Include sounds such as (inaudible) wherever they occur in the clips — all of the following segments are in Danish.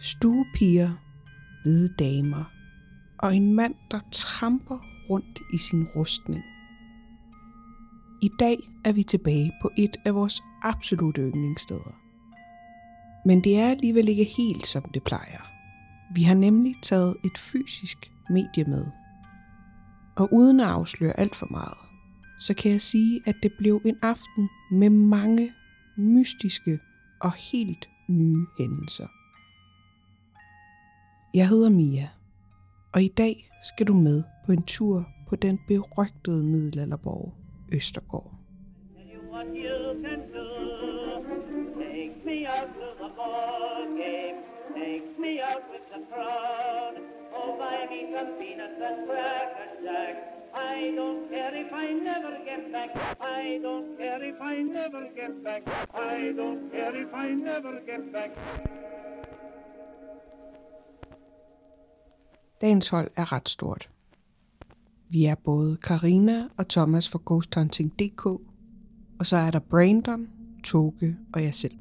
stuepiger, hvide damer og en mand, der tramper rundt i sin rustning. I dag er vi tilbage på et af vores absolute yndlingssteder. Men det er alligevel ikke helt som det plejer. Vi har nemlig taget et fysisk medie med. Og uden at afsløre alt for meget, så kan jeg sige, at det blev en aften med mange mystiske og helt nye hændelser. Jeg hedder Mia, og i dag skal du med på en tur på den berygtede middelalderborg Østergård. I don't care if I never get back. I don't care if I never get back. I don't care if I never get back. Dagens hold er ret stort. Vi er både Karina og Thomas fra ghosthunting.dk, og så er der Brandon, Toge og jeg selv.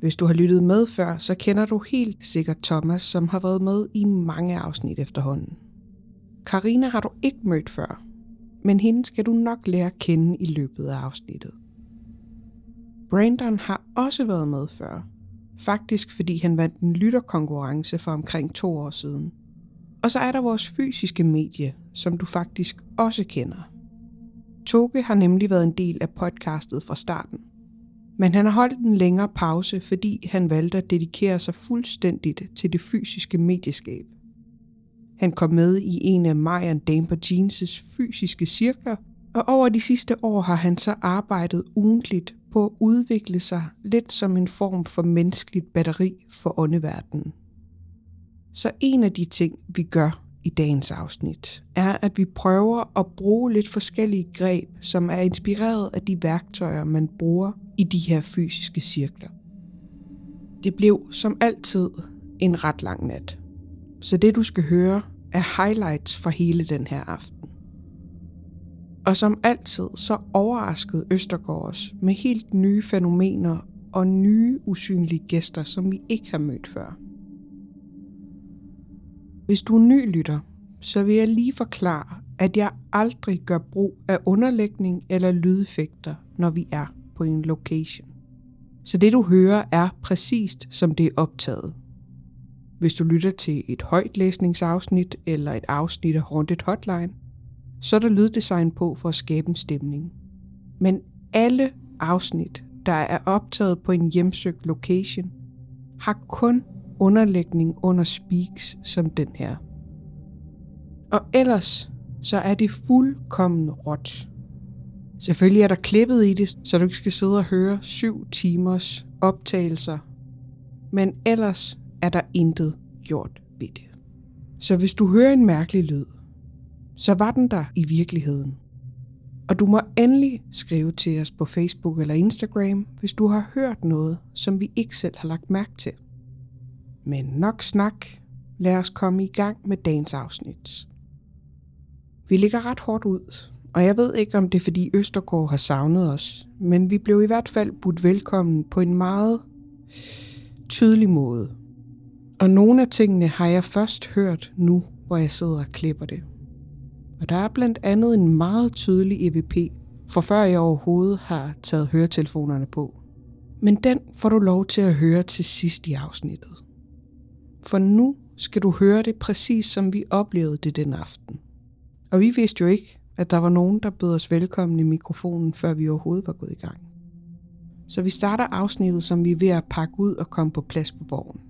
Hvis du har lyttet med før, så kender du helt sikkert Thomas, som har været med i mange afsnit efterhånden. Karina har du ikke mødt før, men hende skal du nok lære at kende i løbet af afsnittet. Brandon har også været med før, faktisk fordi han vandt en lytterkonkurrence for omkring to år siden – og så er der vores fysiske medie, som du faktisk også kender. Toge har nemlig været en del af podcastet fra starten. Men han har holdt en længere pause, fordi han valgte at dedikere sig fuldstændigt til det fysiske medieskab. Han kom med i en af Marian Damper Jeans' fysiske cirkler, og over de sidste år har han så arbejdet ugentligt på at udvikle sig lidt som en form for menneskeligt batteri for åndeverdenen. Så en af de ting, vi gør i dagens afsnit, er, at vi prøver at bruge lidt forskellige greb, som er inspireret af de værktøjer, man bruger i de her fysiske cirkler. Det blev som altid en ret lang nat. Så det du skal høre er highlights fra hele den her aften. Og som altid så overraskede Østergaard os med helt nye fænomener og nye usynlige gæster, som vi ikke har mødt før. Hvis du er ny lytter, så vil jeg lige forklare, at jeg aldrig gør brug af underlægning eller lydeffekter, når vi er på en location. Så det du hører er præcist som det er optaget. Hvis du lytter til et højtlæsningsafsnit eller et afsnit af Haunted Hotline, så er der lyddesign på for at skabe en stemning. Men alle afsnit, der er optaget på en hjemsøgt location, har kun underlægning under speaks som den her. Og ellers så er det fuldkommen råt. Selvfølgelig er der klippet i det, så du ikke skal sidde og høre syv timers optagelser. Men ellers er der intet gjort ved det. Så hvis du hører en mærkelig lyd, så var den der i virkeligheden. Og du må endelig skrive til os på Facebook eller Instagram, hvis du har hørt noget, som vi ikke selv har lagt mærke til. Men nok snak, lad os komme i gang med dagens afsnit. Vi ligger ret hårdt ud, og jeg ved ikke, om det er fordi Østergaard har savnet os, men vi blev i hvert fald budt velkommen på en meget tydelig måde. Og nogle af tingene har jeg først hørt nu, hvor jeg sidder og klipper det. Og der er blandt andet en meget tydelig EVP, for før jeg overhovedet har taget høretelefonerne på. Men den får du lov til at høre til sidst i afsnittet for nu skal du høre det præcis som vi oplevede det den aften. Og vi vidste jo ikke, at der var nogen, der bød os velkommen i mikrofonen, før vi overhovedet var gået i gang. Så vi starter afsnittet, som vi er ved at pakke ud og komme på plads på borgen.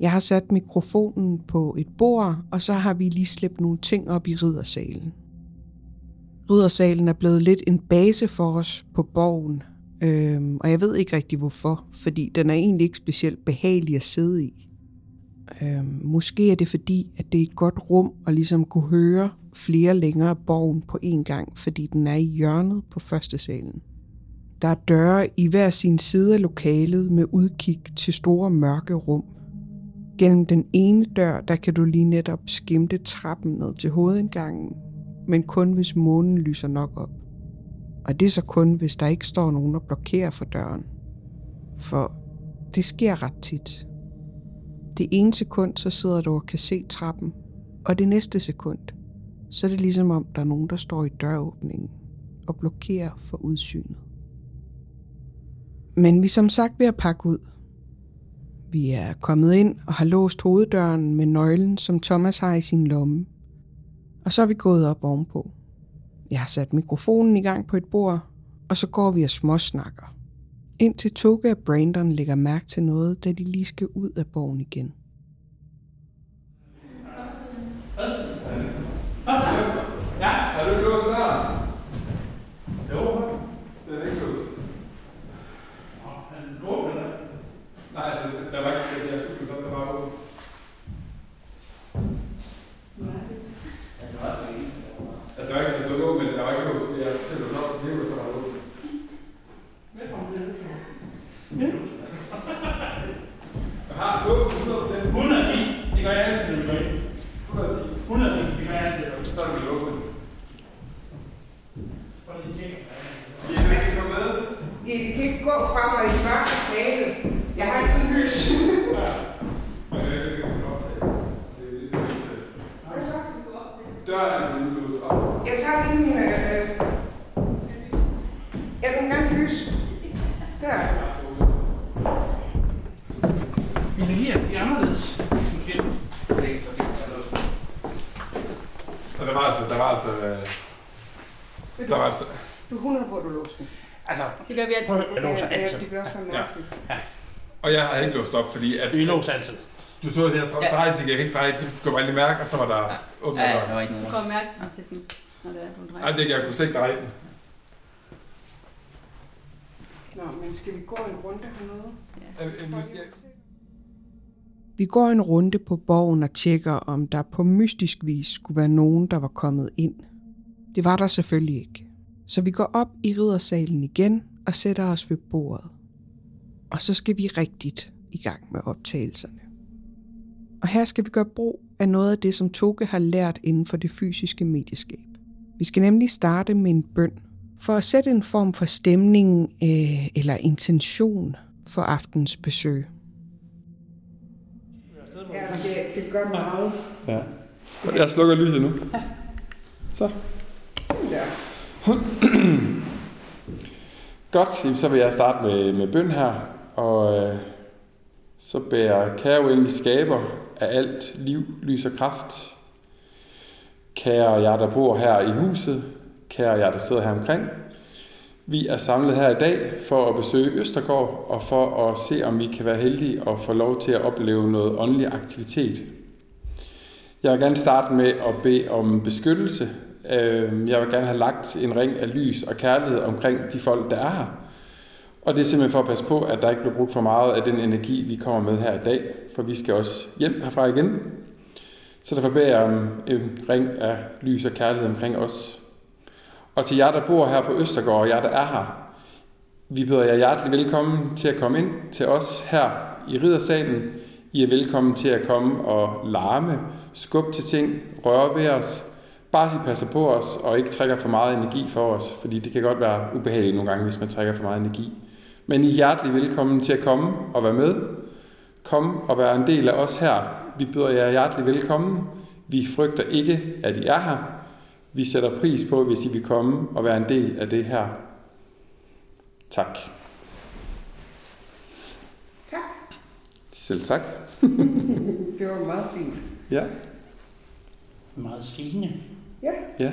Jeg har sat mikrofonen på et bord, og så har vi lige slæbt nogle ting op i riddersalen. Riddersalen er blevet lidt en base for os på borgen, øhm, og jeg ved ikke rigtig hvorfor, fordi den er egentlig ikke specielt behagelig at sidde i. Øhm, måske er det fordi, at det er et godt rum at ligesom kunne høre flere længere borgen på én gang, fordi den er i hjørnet på første salen. Der er døre i hver sin side af lokalet med udkig til store mørke rum. Gennem den ene dør, der kan du lige netop skimte trappen ned til hovedindgangen, men kun hvis månen lyser nok op. Og det er så kun, hvis der ikke står nogen og blokerer for døren. For det sker ret tit. Det ene sekund, så sidder du og kan se trappen, og det næste sekund, så er det ligesom om, der er nogen, der står i døråbningen og blokerer for udsynet. Men vi er som sagt ved at pakke ud. Vi er kommet ind og har låst hoveddøren med nøglen, som Thomas har i sin lomme. Og så er vi gået op ovenpå. Jeg har sat mikrofonen i gang på et bord, og så går vi og småsnakker. Indtil Toge og Brandon lægger mærke til noget, da de lige skal ud af borgen igen. Ja, har du låst døren? Jo, den er ikke låst. Nå, han åbner den. Nej, altså, der var ikke, jeg skulle godt, der var åben. Altså, der var ikke, der stod åben, men der var ikke låst, fordi jeg selv låst op, så det var så var åben. Velkommen til. Jeg har låst 100%. 110. Det gør jeg altid, når vi går ind. 110. 110. Det gør jeg altid. Så er det vel åbent. Prøv lige at tjekke. I kan ikke komme med. I kan ikke gå fra mig i første tale. Jeg har ikke lys. Og det er ikke låst op. Det er lidt Døren er blevet låst op. Jeg tager lige min... Øh, jeg vil gerne lys. Der. Energier, de er anderledes. Måske. Og der var altså, der var altså, øh, der du, var altså, du er 100 på, at du låser den. Altså, Det gør vi altid. prøv at låse Ja, ja, altid. det vil også være mærkeligt. og jeg har ikke låst op, fordi at, Vi låser altid. du så, at jeg Ja. til, jeg kan ikke dreje til, gå bare lige mærke, og så var der åbnet Ja, ja, der var ikke Du noget. kan mærke den til sådan, når det er, du drejer. Ej, det, jeg kunne slet ikke dreje den. Nå, men skal vi gå en runde hernede? Ja. Nu skal jeg- vi går en runde på borgen og tjekker, om der på mystisk vis skulle være nogen, der var kommet ind. Det var der selvfølgelig ikke. Så vi går op i riddersalen igen og sætter os ved bordet. Og så skal vi rigtigt i gang med optagelserne. Og her skal vi gøre brug af noget af det, som Toge har lært inden for det fysiske medieskab. Vi skal nemlig starte med en bøn, for at sætte en form for stemning øh, eller intention for aftens besøg. Ja, det, det gør meget. Ja. Jeg slukker lyset nu. Så. Ja. Godt, så vil jeg starte med, med bøn her. Og øh, så jeg, kære uendelig skaber af alt liv, lys og kraft. Kære jer, der bor her i huset. Kære jer, der sidder her omkring. Vi er samlet her i dag for at besøge Østergård og for at se, om vi kan være heldige og få lov til at opleve noget åndelig aktivitet. Jeg vil gerne starte med at bede om beskyttelse. Øhm, jeg vil gerne have lagt en ring af lys og kærlighed omkring de folk, der er her. Og det er simpelthen for at passe på, at der ikke bliver brugt for meget af den energi, vi kommer med her i dag, for vi skal også hjem herfra igen. Så derfor beder jeg om en ring af lys og kærlighed omkring os. Og til jer, der bor her på Østergaard, og jer, der er her, vi byder jer hjertelig velkommen til at komme ind til os her i Riddersalen. I er velkommen til at komme og larme, skubbe til ting, røre ved os, bare så I passer på os og ikke trækker for meget energi for os, fordi det kan godt være ubehageligt nogle gange, hvis man trækker for meget energi. Men I er hjertelig velkommen til at komme og være med. Kom og være en del af os her. Vi byder jer hjertelig velkommen. Vi frygter ikke, at I er her. Vi sætter pris på, hvis I vil komme og være en del af det her. Tak. Tak. Selv tak. (laughs) Det var meget fint. Ja. Meget sigende. Ja. Ja.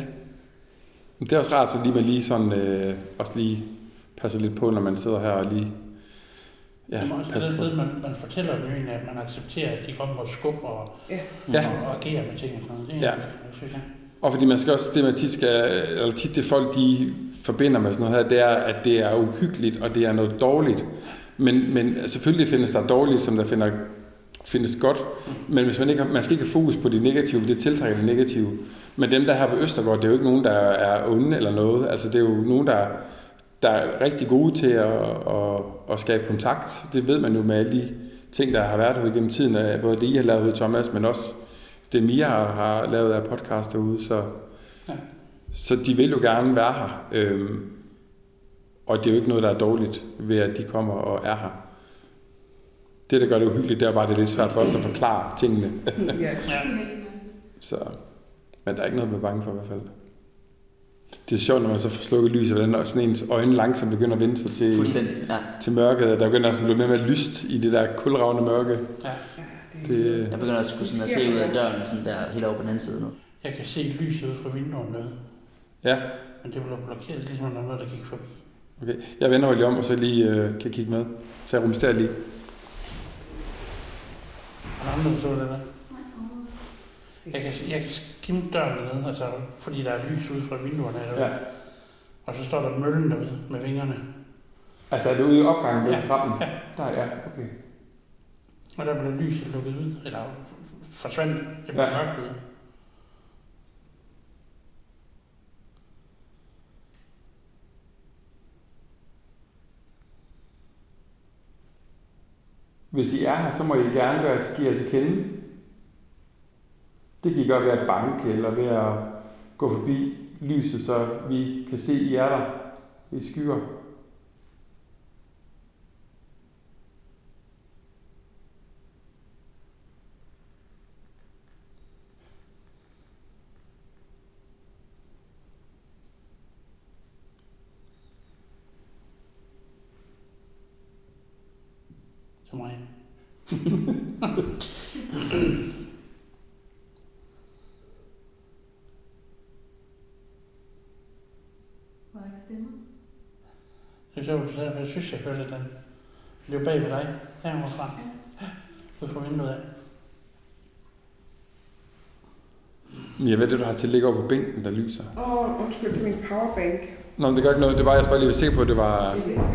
Men det er også rart, så lige man lige sådan, øh, også lige passer lidt på, når man sidder her og lige ja, Ja, også passer det på. man, man fortæller dem egentlig, at man accepterer, at de kommer og skubber og, Ja. Og, og agerer med ting og sådan noget. Det er Ja. ja. synes jeg. Og fordi man skal også, tematisk, eller tit det folk, de forbinder med sådan noget her, det er, at det er uhyggeligt, og det er noget dårligt. Men, men selvfølgelig findes der dårligt, som der finder, findes godt. Men hvis man, ikke, har- man skal ikke have fokus på det negative, for det tiltrækker det negative. Men dem, der er her på Østergaard, det er jo ikke nogen, der er onde eller noget. Altså det er jo nogen, der, der er rigtig gode til at, at, at skabe kontakt. Det ved man jo med alle de ting, der har været her gennem tiden. Både det, I har lavet Thomas, men også det, Mia har, har lavet af podcast derude. Så, Ja. så de vil jo gerne være her. Øhm, og det er jo ikke noget, der er dårligt ved, at de kommer og er her. Det, der gør det uhyggeligt, det er bare, at det er lidt svært for os at forklare tingene. (laughs) ja. Så, men der er ikke noget, at være bange for i hvert fald. Det er sjovt, når man så får slukket lyset, hvordan sådan ens øjne langsomt begynder at vende sig til, ja. til mørket, og der begynder sådan at blive mere mere lyst i det der kulravne mørke. ja. Det, Jeg begynder at kunne sådan at se ud af døren, sådan der helt over på den anden side nu. Jeg kan se lyset ud fra vinduerne noget, ja, men det blev blokeret, ligesom når der er noget, der gik forbi. okay. Jeg vender mig lige om, og så lige øh, kan kigge med. Så jeg rumsterer lige. Og der er andre, der så det der. Jeg kan, jeg kan skimme døren dernede, altså, fordi der er lys ude fra vinduerne. Ja. Ja. Og så står der møllen derude med vingerne. Altså er det ude i opgangen ved Ja. trappen? Ja. Der, ja, okay. Og der blev lyset lukket ud, eller forsvandt. Det blev Ja. mørkt ud. Hvis I er her, så må I gerne gøre, give os at kende. Det kan I gøre ved at banke, eller ved at gå forbi lyset, så vi kan se, I er der i skyer. Til mig. Var der ikke stemmer? Det er sjovt, så derfor jeg synes, jeg andet. Det er jo bag ved dig, herfra. Ud fra vinduet af. Men jeg ved det, du har til at ligge over på bænken, der lyser. Åh, oh, undskyld, det er min powerbank. Nå, men det gør ikke noget. Det var, jeg bare lige var sikker på, at det var... Det er det, jeg.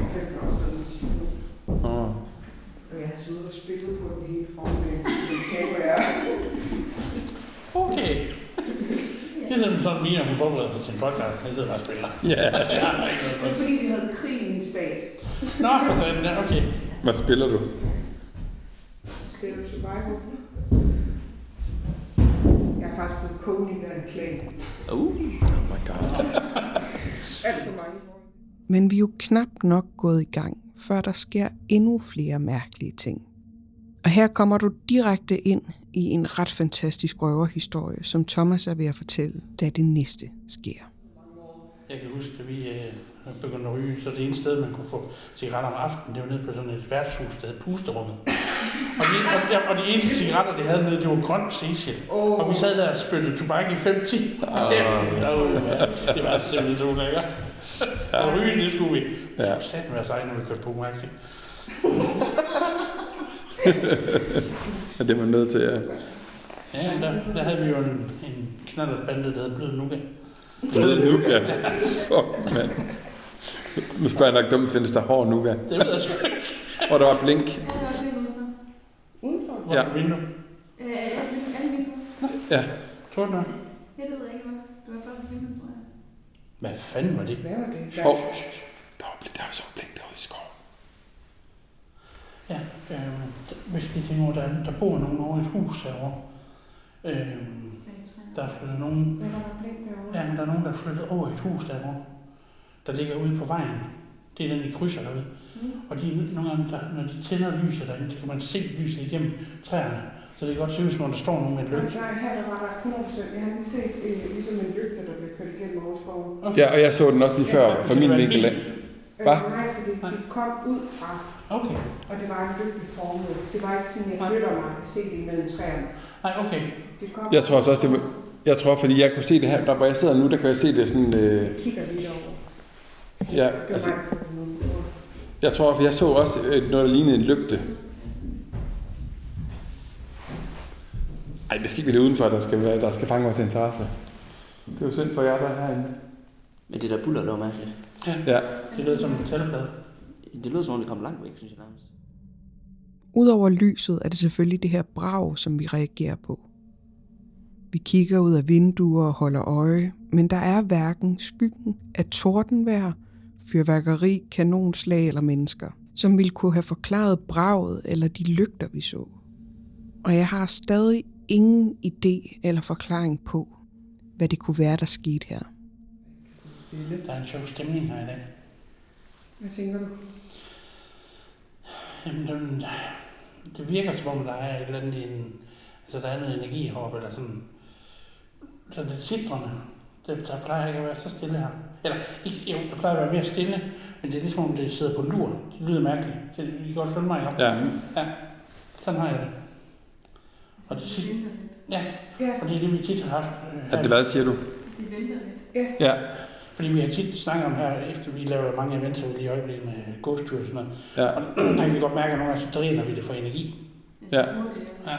Åh. Har siddet og spillet på den hele formiddag. Det taber jeg. Okay. Det er sådan, sådan lige, når forbereder sig til en podcast. Jeg sidder bare og spiller. Ja. Ja, ikke noget Det er fordi, vi havde krig stat. Nå, for fanden, ja, okay. Hvad spiller du? State of Survival. Jeg er faktisk blevet co-leader af en klan. Uh. Oh my god. (laughs) Alt for mange. Men vi er jo knap nok gået i gang, før der sker endnu flere mærkelige ting. Og her kommer du direkte ind i en ret fantastisk røverhistorie, som Thomas er ved at fortælle, da det næste sker. Jeg kan huske, at vi øh, begyndte at ryge, så det ene sted, man kunne få cigaretter om aftenen, det var nede på sådan et værtshus, der hed Pusterummet. Og de, og, ja, og de eneste cigaretter, de havde nede, det var grøn Cecil. Oh. Og vi sad der og spyttede tobak i 5 timer. (laughs) Det var simpelthen så ulækkert. Og ryge, det skulle vi. Ja. Ja. Sat med os egen, når vi kørte på mærke. (laughs) Ja, det er man nødt til, ja. Ja, der, der havde vi jo en, en knalderbande, der hed Blød Nuka. Blød nuka. Fuck, mand. Nu spørger jeg nok dumt, findes der hård nuka? Det ved jeg sgu ikke. Og der var blink. Ja, det var det udenfor. Udenfor? Hvor Ja. ja. vindue. Øh, alle vinduer. Ja. Tror du nok? Ja, det ved jeg ikke, hvad. Det var bare på himlen, tror jeg. Hvad fanden var det? Hvad var det? Der, Åh. Der var, blink, der var så blink derude i skoven. Ja, øh, hvis vi tænker over, der, der bor nogen over i et hus herovre. Øh, er der er flyttet nogen, Hvad var der blink derovre? ja, men der er nogen, der er flyttet over i et hus derovre, der ligger ude på vejen. Det er den, I krydser derude. Mm. Og de, nogle gange, der, når de tænder lyset derinde, så kan man se lyset igennem træerne. Så det kan godt se ud, som om der står nogen med et lygte. Nej, her der var der 100%. Jeg har lige set øh, ligesom en lygte, der blev kørt igennem over skoven. Okay. Ja, og jeg så den også lige før, fra min vinkel af. Hvad? Øh, nej, fordi det kom ud fra, Okay. og det var en lygteformet. Det var ikke sådan, jeg flytter mig og se det imellem træerne. Nej, okay. Det kom Jeg tror også, det var, jeg tror, fordi jeg kunne se det her, der hvor jeg sidder nu, der kan jeg se det sådan, øh, Jeg kigger lige over. Ja, altså, der jeg tror, for jeg så også øh, noget, der lignede en lygte. Ej, det skal ikke være det udenfor, der skal, være, der skal fange vores interesse. Det er jo synd for jer, der er herinde. Men det der buller, det var mærkeligt. Ja, Det lød som en metalplade. Det lød som om, det kom langt væk, synes jeg nærmest. Udover lyset er det selvfølgelig det her brag, som vi reagerer på. Vi kigger ud af vinduer og holder øje, men der er hverken skyggen af tordenvejr, fyrværkeri, kanonslag eller mennesker, som ville kunne have forklaret braget eller de lygter, vi så. Og jeg har stadig ingen idé eller forklaring på, hvad det kunne være, der skete her. Der er en sjov stemning her i dag. Hvad tænker du? Jamen, den, det virker som om, der er et eller andet en, altså der er noget energi heroppe, eller sådan, sådan lidt sidrende. Det, der plejer ikke at være så stille her. Eller, ikke, jo, der plejer at være mere stille, men det er ligesom om, det sidder på lur. Det lyder mærkeligt. Kan I kan godt følge mig, ikke? Ja. Sådan har jeg det. Og det, sidste, ja, Ja, og det er det, vi tit har haft. øh, At det hvad, siger du? De venter lidt. Ja. Fordi vi har tit snakket om her, efter vi laver mange events lige i øjeblikket med gåstur og sådan noget. Ja. Og der kan vi godt mærke, at nogle gange så dræner vi det for energi. Ja. Ja.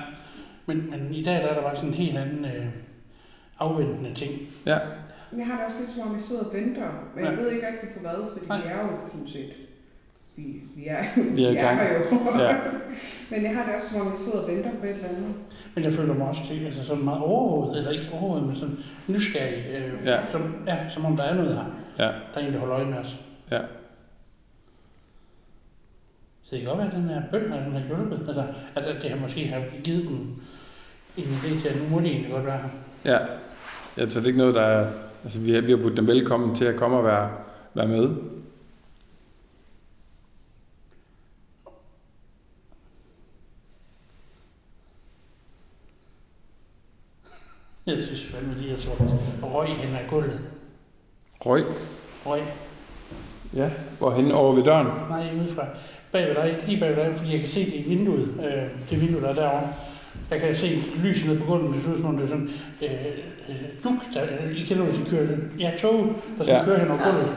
Men, men i dag der er der bare sådan en helt anden øh, afventende ting. Ja. jeg har det også lidt som om, jeg sidder og venter, men jeg Ja. ved ikke rigtig på hvad, fordi Nej. vi er jo sådan set, vi, vi er, Vi er i gang. her jo. Ja. (laughs) men jeg har det også som om, jeg sidder og venter på et eller andet. Men jeg føler mig også til, altså sådan meget overvåget, eller ikke overvåget, men sådan nysgerrig. Øh, Ja. Som, ja, som om der er noget her, Ja. der egentlig holder øje med os. Ja. Så det kan godt være, at den her bøn har, den har hjulpet. Altså, at, at det har måske har givet dem en idé til, at nu må de egentlig godt være her. Ja. Ja, så det er ikke noget, der er... Altså, vi har, vi har budt dem velkommen til at komme og være, være med. Jeg synes fandme lige, at jeg så røg hen ad gulvet. Røg. Røg. Ja. Hvorhen over ved døren. Nej, udefra. Bag ved dig, lige bag ved dig, fordi jeg kan se det i vinduet. Øh, det vindue, der er derovre. Jeg kan se lyset nede på gulvet, det ser ud som om det er sådan øh, øh, duk, der, I kender, hvis I kører den. Ja, tog, der skal Ja. ja. køre hen over gulvet.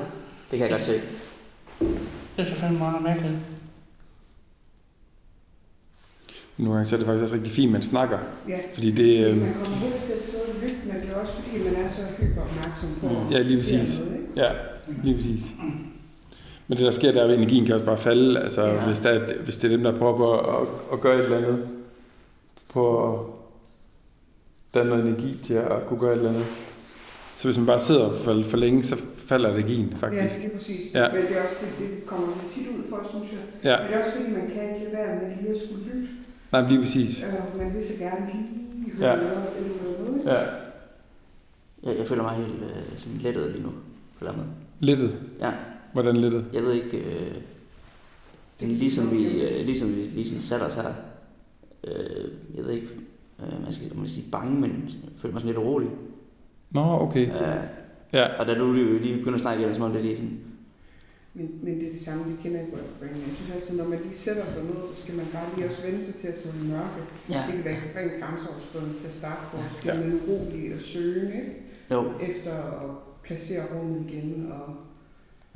Det kan jeg godt se. Det er så fandme meget mærkeligt. Nogle gange så er det faktisk også rigtig fint, at man snakker. Ja. Fordi det... Øh, Man kommer hurtigt til at sidde og lytte, men det er også fordi, man er så hyperopmærksom på, Mm. Ja, lige præcis. Noget, ikke? ja, lige præcis. Men det, der sker, der er, at energien kan også bare falde. Altså, Ja. ja. hvis, der er, hvis det er dem, der prøver at, at, at gøre et eller andet. På at danne noget energi til at kunne gøre et eller andet. Så hvis man bare sidder for, for længe, så falder energien faktisk. Ja, lige præcis. Ja. Men det er også det, det kommer man tit ud for, synes jeg. Ja, Men det er også fordi, man kan ikke lade være med lige at skulle lytte. nej, lige præcis. Øh, man vil så gerne lige Ja. høre noget eller noget. Ja, Jeg, jeg føler mig helt øh, sådan lettet lige nu. På en eller anden måde. lettet. Ja, Hvordan lettet? jeg ved ikke... Øh, det er ligesom vi, øh, ligesom vi lige sådan satte os her. Øh, jeg ved ikke, øh, man skal, man skal sige bange, men jeg føler mig sådan lidt urolig. Nå, okay. Øh, Ja, og da du lige lige begynder at snakke igen, som om det lige sådan... Men, men det er det samme, vi kender i Worldbrain. Jeg synes altid, når man lige sætter sig ned, så skal man bare lige også vende sig til at sidde i mørke. Ja, Det kan være ekstremt grænseoverskridende til at starte på. Så Ja. bliver man urolig og søgende ikke? jo, efter at placere rummet igen. Og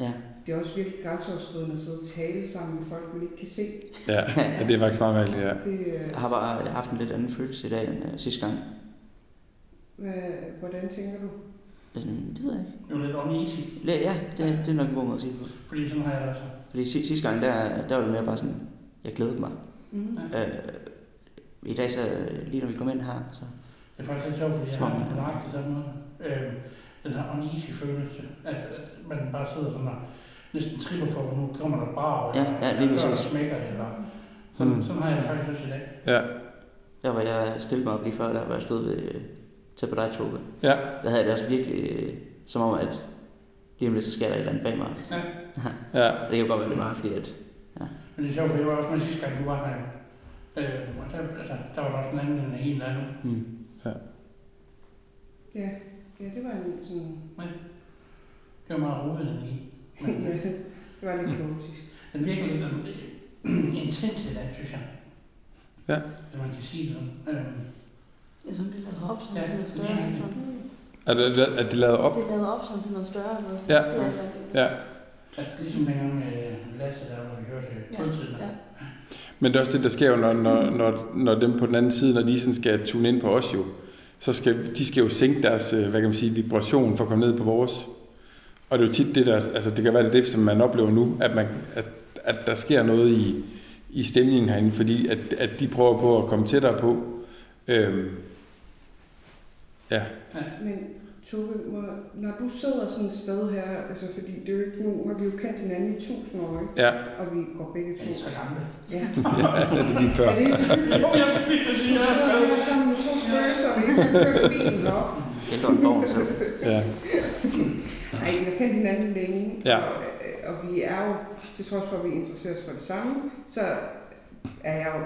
ja. det er også virkelig grænseoverskridende at sidde og tale sammen med folk, man ikke kan se. ja, ja det er faktisk meget mærkeligt, ja. Det, øh, Jeg har bare jeg har haft en lidt anden følelse i dag end øh, sidste gang. hvad, hvordan tænker du? Altså, det ved jeg ikke. Det er lidt uneasy, Ja, Ja, det, det er nok en god måde at sige det på. fordi sådan har jeg det også. Fordi si- sidste gang, der, der var det mere bare sådan, jeg glædede mig. Mm. Øh, I dag, så lige når vi kom ind her, så... Det er faktisk lidt sjovt, fordi jeg har en nøjagtig sådan noget. Øh, den her uneasy følelse, at, at man bare sidder sådan og næsten tripper for, at nu kommer der et brag, Ja, eller ja, lige eller dør, der smækker, eller sådan, Mm. mm. sådan har jeg det faktisk også i dag. Ja, Der var jeg stillede mig op lige før, der hvor jeg stod ved, tæt på dig, Toge. ja, Der havde jeg det også virkelig øh, som om, at lige om lidt, så sker der et eller andet bag mig. Ja. (laughs) ja. Det kan godt være, det var, fordi at... Men det er sjovt, for jeg var også med sidste gang, du var her. Øh, og der, altså, der var der også en anden end der er nu. Hmm. Ja, ja, det var en sådan... Det var meget rolig energi. (laughs) Men ja, det var lidt kaotisk. den virker lidt øh, intens i dag, synes jeg. Ja. Hvis man kan sige det sådan. Øh, Ja, som det er lavet op sådan Ja, til noget større. ja. Altså. Er det, er det lavet op? Det er lavet op sådan til noget større. Noget, Ja. sådan. Ja. at ligesom dengang med Lasse, der hvor vi hørte Ja, kultiden. ja. Men det er også det, der sker jo, når, når, når, når dem på den anden side, når de sådan skal tune ind på os jo, så skal de skal jo sænke deres, øh, hvad kan man sige, vibration for at komme ned på vores. Og det er jo tit det, der, altså det kan være det, det som man oplever nu, at, man, at, at der sker noget i, i stemningen herinde, fordi at, at de prøver på at komme tættere på. Øhm, ja, Men Tove, når du sidder sådan et sted her, altså fordi det er jo ikke nu, har vi jo kendt hinanden i tusind år, ikke? ja, og vi går begge Er to. I så gamle? Ja. (laughs) ja det er lige før. (laughs) Er det ikke? Jo, jeg lige sige, vi her sammen med to spøgelser, og vi ikke har kørt bilen op. Ældre end bogen selv. Ja, Nej, vi har kendt hinanden længe, Ja. og, og vi er jo, til trods for, at vi interesserer os for det samme, så er jeg jo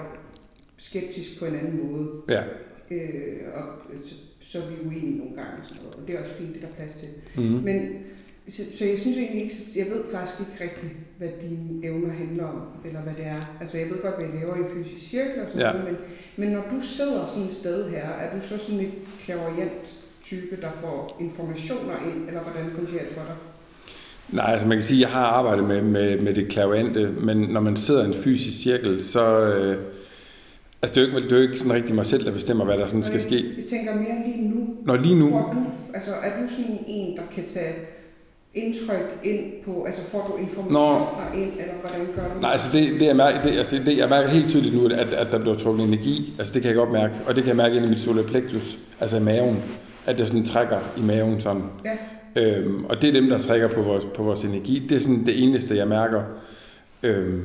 skeptisk på en anden måde. Ja. Øh, og så, så er vi uenige nogle gange og sådan noget. Og det er også fint, det er der plads til. Mm-hmm. Men så, så jeg synes egentlig ikke, jeg ved faktisk ikke rigtigt, hvad dine evner handler om, eller hvad det er. Altså jeg ved godt, hvad jeg laver i en fysisk cirkel og sådan Ja. noget, men, men når du sidder sådan et sted her, er du så sådan et klaverjant type, der får informationer ind, eller hvordan fungerer det for dig? Nej, altså man kan sige, at jeg har arbejdet med, med, med det klaverante, men når man sidder i en fysisk cirkel, så... Øh, altså det er, jo ikke, det er jo ikke sådan rigtig mig selv, der bestemmer, hvad der sådan skal ske. Jeg, tænker mere lige nu. Når lige nu... Får du, altså er du sådan en, der kan tage indtryk ind på, altså får du informationer ind, eller hvordan gør du Nej, altså det, det, jeg mærker, det, altså det, jeg mærker helt tydeligt nu, at, at der bliver trukket energi. Altså det kan jeg godt mærke. Og det kan jeg mærke ind i mit solar plexus, altså i maven. At det sådan trækker i maven sådan. Ja. Øhm, og det er dem, der trækker på vores, på vores energi. Det er sådan det eneste, jeg mærker. Øhm,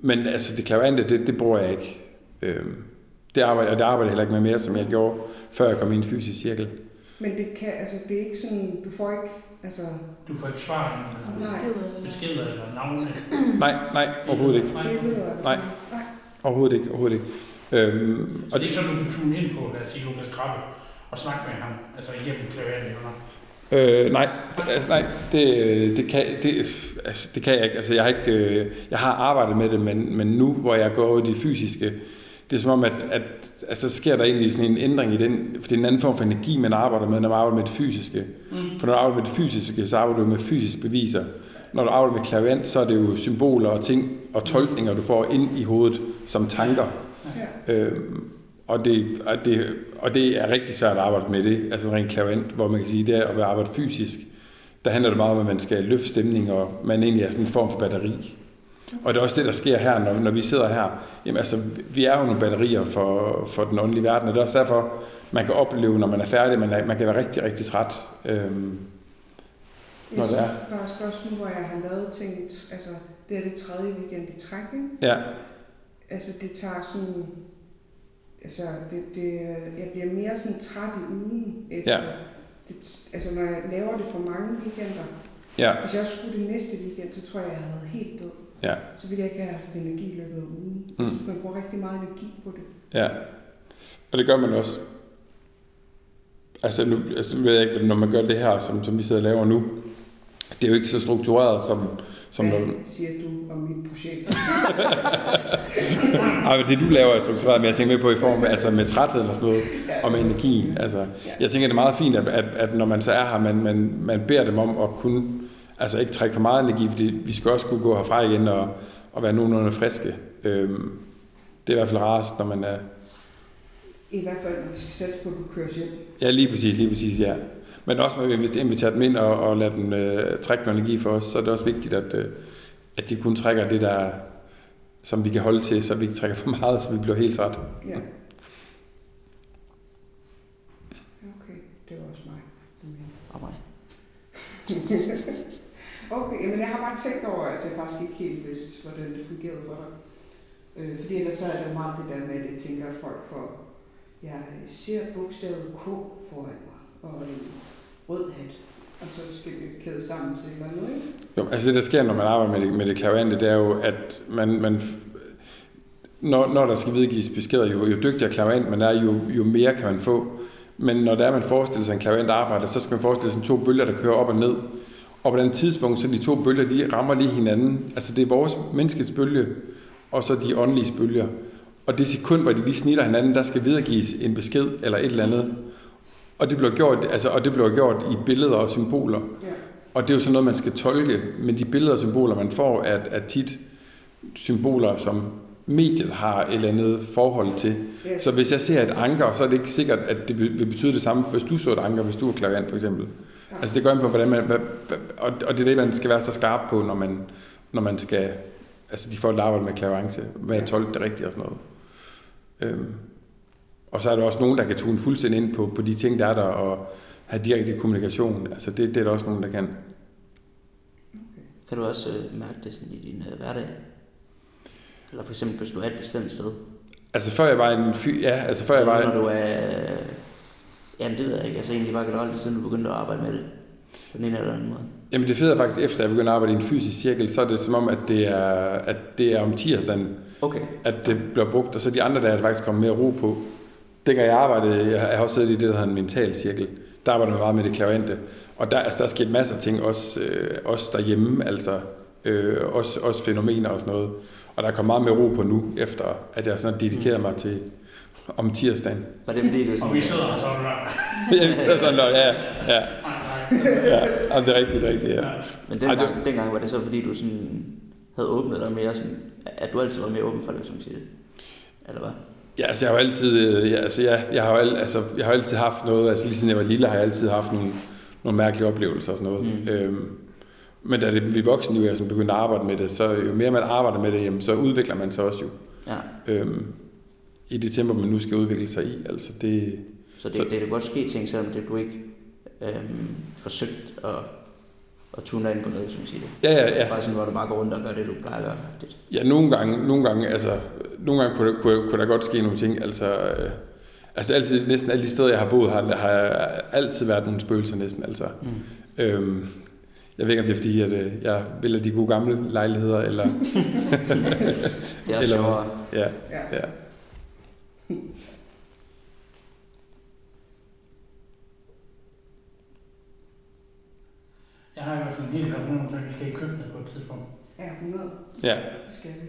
men altså det klaverante, det, det bruger jeg ikke. Øhm, det arbejder, og det arbejder jeg heller ikke med mere, som jeg gjorde, før jeg kom i en fysisk cirkel. Men det kan, altså det er ikke sådan, du får ikke, altså, Du får ikke svar, eller beskeder, eller... beskeder eller navne. Nej, nej, overhovedet ikke. Nej. Nej. Overhovedet ikke, overhovedet ikke. Øhm, Så og det er ikke sådan, du kan tune ind på, lad os sige, Lukas Krabbe, og snakke med ham, altså igennem klaverende Øh, nej, altså, nej det, det, kan, det, altså, det kan jeg ikke. Altså, jeg, har ikke øh, jeg har arbejdet med det, men, men nu, hvor jeg går over i det fysiske, det er som om, at, at altså, sker der egentlig sådan en ændring i den, for det er en anden form for energi, man arbejder med, når man arbejder med det fysiske. Mm. For når du arbejder med det fysiske, så arbejder du med fysiske beviser. Når du arbejder med klaviant, så er det jo symboler og ting og tolkninger, du får ind i hovedet som tanker. Ja. Øhm, og, det, og, det, og det er rigtig svært at arbejde med det, altså rent klaverant, hvor man kan sige, det er at arbejde fysisk. Der handler det meget om, at man skal løfte stemning, og man egentlig er sådan en form for batteri. Og det er også det, der sker her, når, når vi sidder her. Jamen altså, vi er jo nogle batterier for, for den åndelige verden, og det er også derfor, man kan opleve, når man er færdig, man, er, man kan være rigtig, rigtig træt. Øhm, Jeg Når det synes er. faktisk også nu, hvor jeg har lavet ting, altså det er det tredje weekend i træk, ikke? ja, Altså det tager sådan, altså det, det, jeg bliver mere sådan træt i ugen efter. Ja. Det, altså når jeg laver det for mange weekender, ja, hvis jeg skulle det næste weekend, så tror jeg, jeg havde været helt død. ja, Så ville jeg ikke have haft energi i løbet af ugen. Mm. Jeg synes, man bruger rigtig meget energi på det. ja. Og det gør man også. Altså nu, altså, nu ved jeg ikke, når man gør det her, som, som vi sidder og laver nu, det er jo ikke så struktureret, som, som Hvad når, siger du om mit projekt? (laughs) Ej, men det du laver er struktureret, men jeg tænker med på i form af, altså med trætheden og sådan noget, Ja. og med energien. Altså, jeg tænker, det er meget fint, at, at, at når man så er her, man, man, man beder dem om at kunne, altså ikke trække for meget energi, fordi vi skal også kunne gå herfra igen og, og være nogenlunde friske. Øhm, det er i hvert fald rarest, når man er, I hvert fald, når vi skal sætte på, at du kører hjem. ja lige præcis, lige præcis, ja. Men også når vi inviterer dem ind og, og lader dem øh, trække noget energi for os, så er det også vigtigt, at, øh, at de kun trækker det, der, som vi kan holde til, så vi ikke trækker for meget, så vi bliver helt træt. Ja. Okay, det var også mig. Og mig. (laughs) okay, jamen jeg har bare tænkt over, at jeg faktisk ikke helt vidste, hvordan det fungerede for dig. Øh, fordi ellers så er det jo meget det der med, at jeg tænker, at folk får, jeg ser bogstavet K foran mig, og rød hat, og så skal det kæde sammen til et eller andet, ikke? Jo, altså det, der sker, når man arbejder med det, med det klavante, det er jo, at man, man når, når der skal videregives beskeder, jo, jo dygtigere klaverant man er, jo, jo mere kan man få. Men når der er, man forestiller sig en klaverant arbejder, så skal man forestille sig to bølger, der kører op og ned. Og på den tidspunkt, så de to bølger, de rammer lige hinanden. Altså det er vores menneskets bølge, og så de åndelige bølger. Og det sekund, hvor de lige snitter hinanden, der skal videregives en besked eller et eller andet. Og det bliver gjort, altså, og det bliver gjort i billeder og symboler. Ja. Og det er jo sådan noget, man skal tolke, men de billeder og symboler, man får, er, er tit symboler, som mediet har et eller andet forhold til. Ja, Så hvis jeg ser et anker, så er det ikke sikkert, at det vil betyde det samme, hvis du så et anker, hvis du er klaviant for eksempel. Ja. Altså det går ind på, hvordan man, hvad, hvad, og, det er det, man skal være så skarp på, når man, når man skal, altså de folk, der arbejder med klaviance, med at tolke det rigtigt og sådan noget. Øhm, og så er der også nogen, der kan tune fuldstændig ind på, på de ting, der er der, og have direkte kommunikation. Altså det, det er der også nogen, der kan. Kan du også øh, mærke det sådan i din øh, hverdag? Eller for eksempel, hvis du er et bestemt sted. Altså før jeg var en fy, ja, altså før jeg Så var Når du er... Jamen, det ved jeg ikke. Altså egentlig bare generelt, siden du begyndte at arbejde med det. På den ene eller anden måde. Jamen det fede er faktisk, efter jeg begyndte at arbejde i en fysisk cirkel, så er det som om, at det er, at det er om tirsdagen, Okay. at det bliver brugt, og så de andre dage er faktisk kommet mere ro på. Dengang jeg arbejdede, jeg har også siddet i det, der hedder en mental cirkel, der arbejder man meget med det klavante, og der, altså, der er sket masser af ting, også, øh, også derhjemme, altså øh, også, også fænomener og sådan noget. Og der er kommet meget mere ro på nu, efter at jeg sådan har dedikeret mig til om tirsdagen. Var det fordi, du er Og sådan... vi sidder her sådan der. (laughs) jeg sidder sådan, der, ja, ja, ja, det er rigtigt, det er rigtigt, ja. Men Ej, dengang, det- dengang var det så fordi, du sådan havde åbnet dig mere sådan... At du altid var mere åben for det, som siger det. Eller hvad? Ja, altså jeg har jo altid, øh, ja, altså jeg, jeg har jo al, altså, jeg har jo altid haft noget, altså lige siden jeg var lille, har jeg altid haft nogle, nogle mærkelige oplevelser og sådan noget. Mm. Øhm, men da det, vi voksne jo er sådan begyndt at arbejde med det, så jo mere man arbejder med det, jamen, så udvikler man sig også jo. Ja. Øhm, I det tempo, man nu skal udvikle sig i. Altså det, Så det, Så- det, det kan godt ske ting, selvom det du ikke øhm, forsøgt at, at tune ind på noget, som siger det. ja, ja, Altså ja. bare sådan, hvor du bare går rundt og gør det, du plejer at gøre. Det. Ja, nogle gange, nogle gange, altså, nogle gange kunne, der, kunne, kunne der godt ske nogle ting. Altså, øh, altså altid, næsten alle de steder, jeg har boet, har, har jeg altid været nogle spøgelser næsten. Altså. Mm. Øhm, jeg ved ikke, om det er fordi, at øh, jeg have de gode gamle lejligheder, eller... (laughs) Det er også Eller- sjovere. Ja, Ja. ja. Jeg har i hvert fald en helt klar fornemmelse af, at vi skal i køkkenet på et tidspunkt. Ja, 100. ja. Det skal vi.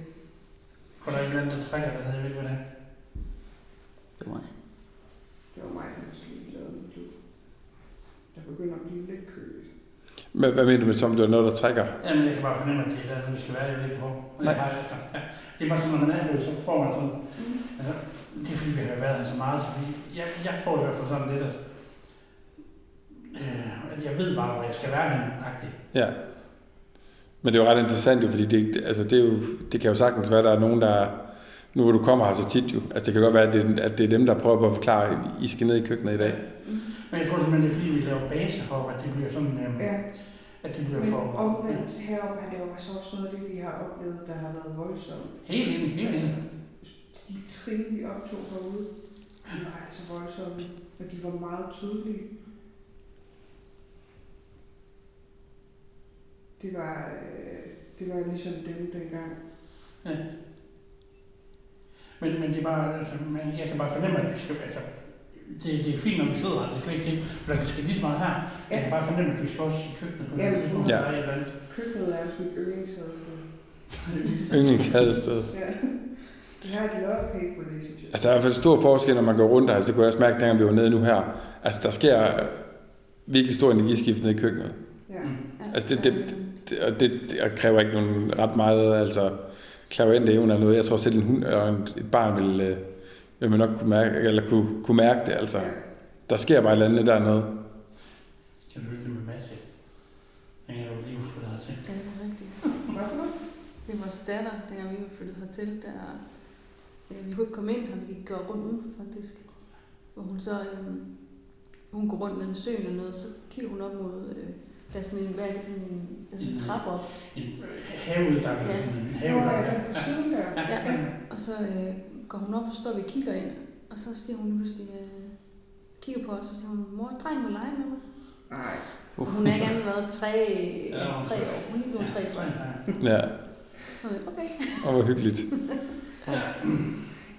For der er et eller andet, der trækker, der havde jeg ikke, hvad det er. Det var mig. Det var mig, der måske lavede en klub. Der begynder at blive lidt køligt. Hvad, hvad mener du med, Tom? Det er noget, der trækker? Jamen, jeg kan bare fornemme, at det er der, vi skal være. Jeg ved ikke, hvor. Men jeg har, altså, ja. Det er bare sådan, når man er det, så får man sådan... Altså, det er fordi, vi har været her så meget, så vi, jeg, jeg får i hvert fald sådan lidt, at, øh, at jeg ved bare, hvor jeg skal være henne. Ja. Men det er jo ret interessant jo, fordi det, altså det, er jo, det kan jo sagtens være, at der er nogen, der... Nu hvor du kommer her så tit jo, altså det kan godt være, at det, at det er dem, der prøver på at forklare, at I skal ned i køkkenet i dag. Men jeg tror simpelthen, det er fordi, vi laver base heroppe, at det bliver sådan, øh, Ja, at det bliver men for... omvendt heroppe er det jo altså også noget af det, vi har oplevet, der har været voldsomt. Helt enig, helt Altså, enig. de trin, vi optog herude, de var altså voldsomme, og de var meget tydelige. Det var, øh, det var ligesom dem dengang. Ja. Men, men det er bare, altså, men jeg kan bare fornemme, at vi skal, altså, det, det er fint, når vi sidder her, det er slet ikke det, men det skal lige så meget her. Jeg kan bare fornemme, at vi skal også i køkkenet Ja, noget tidspunkt, ja. der er. Køkkenet er også mit yndlingshadested. Yndlingshadested. Ja. Det har et love-hate relationship. Altså der er i hvert fald stor forskel, når man går rundt her. Altså, det kunne jeg også mærke, dengang vi var nede nu her. Altså der sker virkelig stor energiskift nede i køkkenet. Ja. Mm. Altså, det- det- Det, og det, det kræver ikke nogen ret meget, altså klaverende evner eller noget. Jeg tror selv en hund og en- et barn vil, øh, vil man nok kunne mærke, eller kunne, kunne mærke det. Altså, Ja. der sker bare et eller andet dernede. Kan du lytte med Mads? Dengang du lige flyttede hertil. Ja, det er rigtigt. Det var vores datter, dengang vi var flyttet hertil, der øh, vi kunne ikke komme ind her, vi gik gå rundt udenfor faktisk. Hvor hun så, øh, hun går rundt ned ved søen og noget, så kigger hun op mod, øh, der er sådan en, hvad er det, sådan en, der er sådan en trappe op. En haveudgang, Ja. en haveudgang, ja, ja. den på siden der. Ja, og så øh, går hun op, og så står vi og kigger ind, og så siger hun pludselig, øh, kigger på os, og så siger hun, mor, drengen vil lege med mig. Nej. Og hun er ikke andet været tre, Ja, tre tre. år. Hun er lige blevet tre, tror jeg. Ja, okay. og hvor hyggeligt.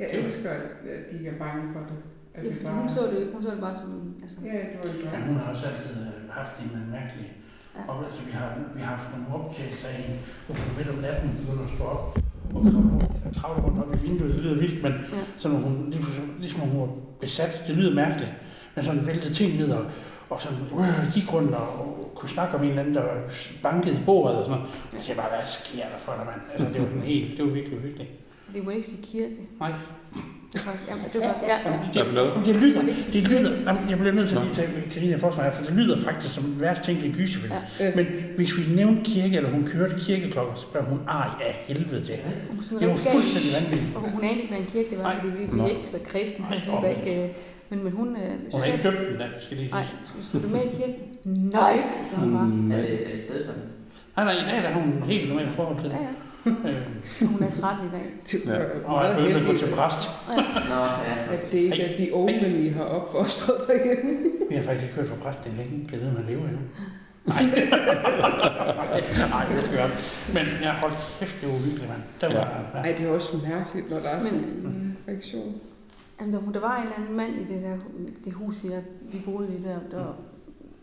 Jeg elsker, at de ikke er bange for det. At Ja, fordi bare... hun så det, hun så det bare som, altså, Ja, det var en Ja, drøm. hun har også altid øh, haft en anden mærkelig Ja. oplevelse. Vi har, vi har haft nogle optagelser af hende, hvor hun midt om natten begynder at stå op og kravle rundt, op i vinduet. Det lyder vildt, men Ja. sådan, når hun, ligesom, ligesom om hun var besat. Det lyder mærkeligt. Men sådan væltede ting ned og, og sådan øh, gik rundt og, og, kunne snakke om en eller anden, der bankede i bordet og sådan noget. Jeg siger bare, hvad sker der for dig, mand? Altså, det var den helt, det var virkelig uhyggeligt. vi må ikke sige kirke. Nej. Var jamen, det var ja. Det, det lyder, det lyder, jamen, jeg bliver nødt til at lige tage Karina Forsvej, for det lyder faktisk som den værste tænkelige gyserfilm. Ja. Men hvis vi nævnte kirke, eller hun kørte kirkeklokker, så blev hun ej af helvede til. Sådan Det var fuldstændig vanvittigt. Og hun anede ikke, hvad en kirke det var, fordi vi, vi er ikke så kristne. Nej, Altså, vi var ikke, øh, men, men hun... Øh, Hun har ikke købt den, da, skal lige Nej, skulle, du med i kirken? Nej, så hun bare. Er det, er det stadig sådan? Nej, nej, i dag er hun helt normalt forhold til Ja, det. ja. (laughs) Hun er 13 i dag. Det Ja. og er gå heldigt, til præst. Nå, ja. at det ikke er de unge, I har opfostret derhjemme. Vi har faktisk ikke hørt fra præst, det er længe. Jeg vide, man lever endnu. Nej. (laughs) Nej, det skal jeg Men jeg holdt kæft, det var uhyggeligt, mand. Det var, ja. Ej, det er også mærkeligt, når der er Men- sådan en reaktion. Jamen, der, der var en eller anden mand i det der det hus, vi, vi boede i der, der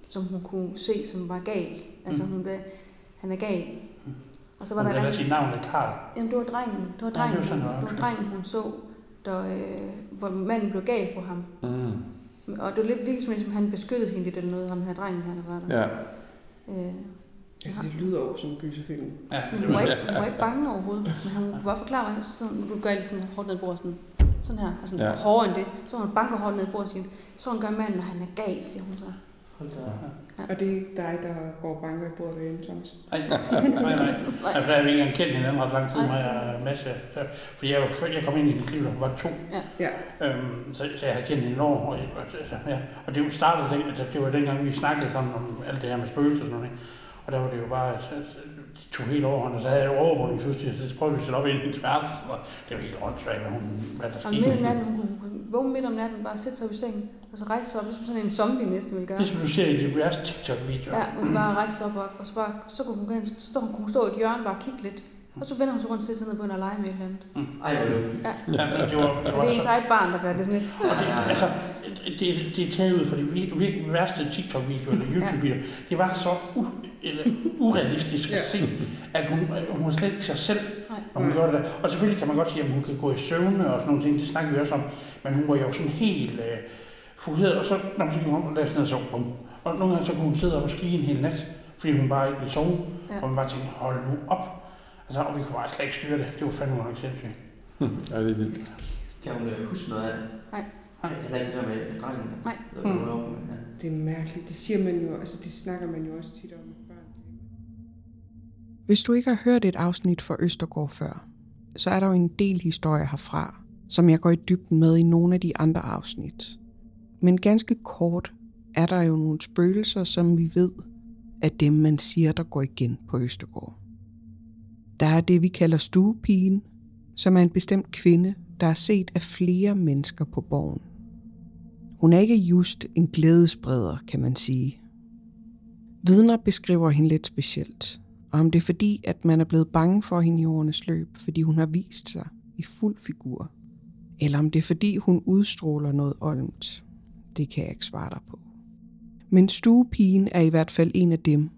som hun kunne se, som var gal. Altså, Mm. hun blev, han er gal. Og så var Hun der en lader anden, sit navn er Karl. jamen, det var drengen, det var Ja, det drengen, var sådan, det var. drengen hun så, der, øh, hvor manden blev gal på ham. Mm. Og det var lidt virkelig som, om han beskyttede hende lidt eller noget, ham her drengen, han var der. Ja. Øh, Altså, det lyder jo som en gyserfilm. Ja, men det hun var, ikke, hun var ikke bange overhovedet. Men han kunne bare forklare, hvordan sådan, du gør lige sådan hårdt ned bordet, sådan, sådan her, og sådan Ja. ja. hårdere end det. Så hun banker hårdt ned i bordet og siger, sådan gør manden, når han er gal, siger hun så. Hold da. Og det er ikke dig, der går banker i bordet derhjemme, Thomas. nej, nej, nej. Altså, jeg har ikke engang kendt hinanden ret lang tid, mig og Mads. Så- Fordi jeg, før- jeg kom ind i mit liv, var to. Ja. Øhm, så, så jeg har kendt hende over. Og, og, altså, ja. og det startede, altså, det var dengang, vi snakkede sammen om alt det her med spøgelser og sådan noget. ikke? Og der var det jo bare, at at tog helt over hende, og så havde jeg overvågningsudstyr, så prøvede vi at sætte op i hendes værelse. Og det var helt åndssvagt, hvad, hun, hvad der Og skete. midt om natten, hun kunne vågne midt om natten, bare sætte sig op i sengen, og så rejse sig op, ligesom sådan en zombie næsten ville gøre. Ligesom du ser i de værste TikTok-videoer. Ja, men bare rejse sig op, og, og så, bare, så kunne hun, gå hen, stå, hun kunne stå i et hjørne og bare kigge lidt. Og så vender hun sig rundt og sætter sig ned på en og lege med et eller andet. Ej, hvor. Ja. Ja, men det var, det Og var det er så, ens eget barn, der gør det sådan lidt. og det, altså, det, det er taget ud fra de vir- vir- værste TikTok-videoer eller YouTube-videoer. Det var så u, eller, urealistisk at se, at hun, hun var slet ikke sig selv, Nej. når hun gjorde det der. Og selvfølgelig kan man godt sige, at hun kan gå i søvne og sådan nogle ting, det snakker vi også om. Men hun var jo sådan helt øh, fokuseret, og så når man så gik hun lagde sig ned og sov, bum. Og nogle gange så kunne hun sidde op og skrige en hel nat, fordi hun bare ikke ville sove. Ja. Og man bare tænkte, hold nu op. Altså, og vi kunne bare slet ikke styre det. Det var fandme nok sindssygt. ja, det er vildt. Kan hun øh, huske noget af det? Nej. Nej. Heller ikke det der med drengen? Nej. Det var, mm. ja. Det er mærkeligt. Det siger man jo, altså det snakker man jo også tit om. Hvis du ikke har hørt et afsnit fra Østergaard før, så er der jo en del historier herfra, som jeg går i dybden med i nogle af de andre afsnit. Men ganske kort er der jo nogle spøgelser, som vi ved at dem, man siger, der går igen på Østergaard. Der er det, vi kalder stuepigen, som er en bestemt kvinde, der er set af flere mennesker på borgen. Hun er ikke just en glædesbreder, kan man sige. Vidner beskriver hende lidt specielt, og om det er fordi, at man er blevet bange for hende i årenes løb, fordi hun har vist sig i fuld figur, eller om det er fordi, hun udstråler noget olmt. Det kan jeg ikke svare dig på. Men stuepigen er i hvert fald en af dem,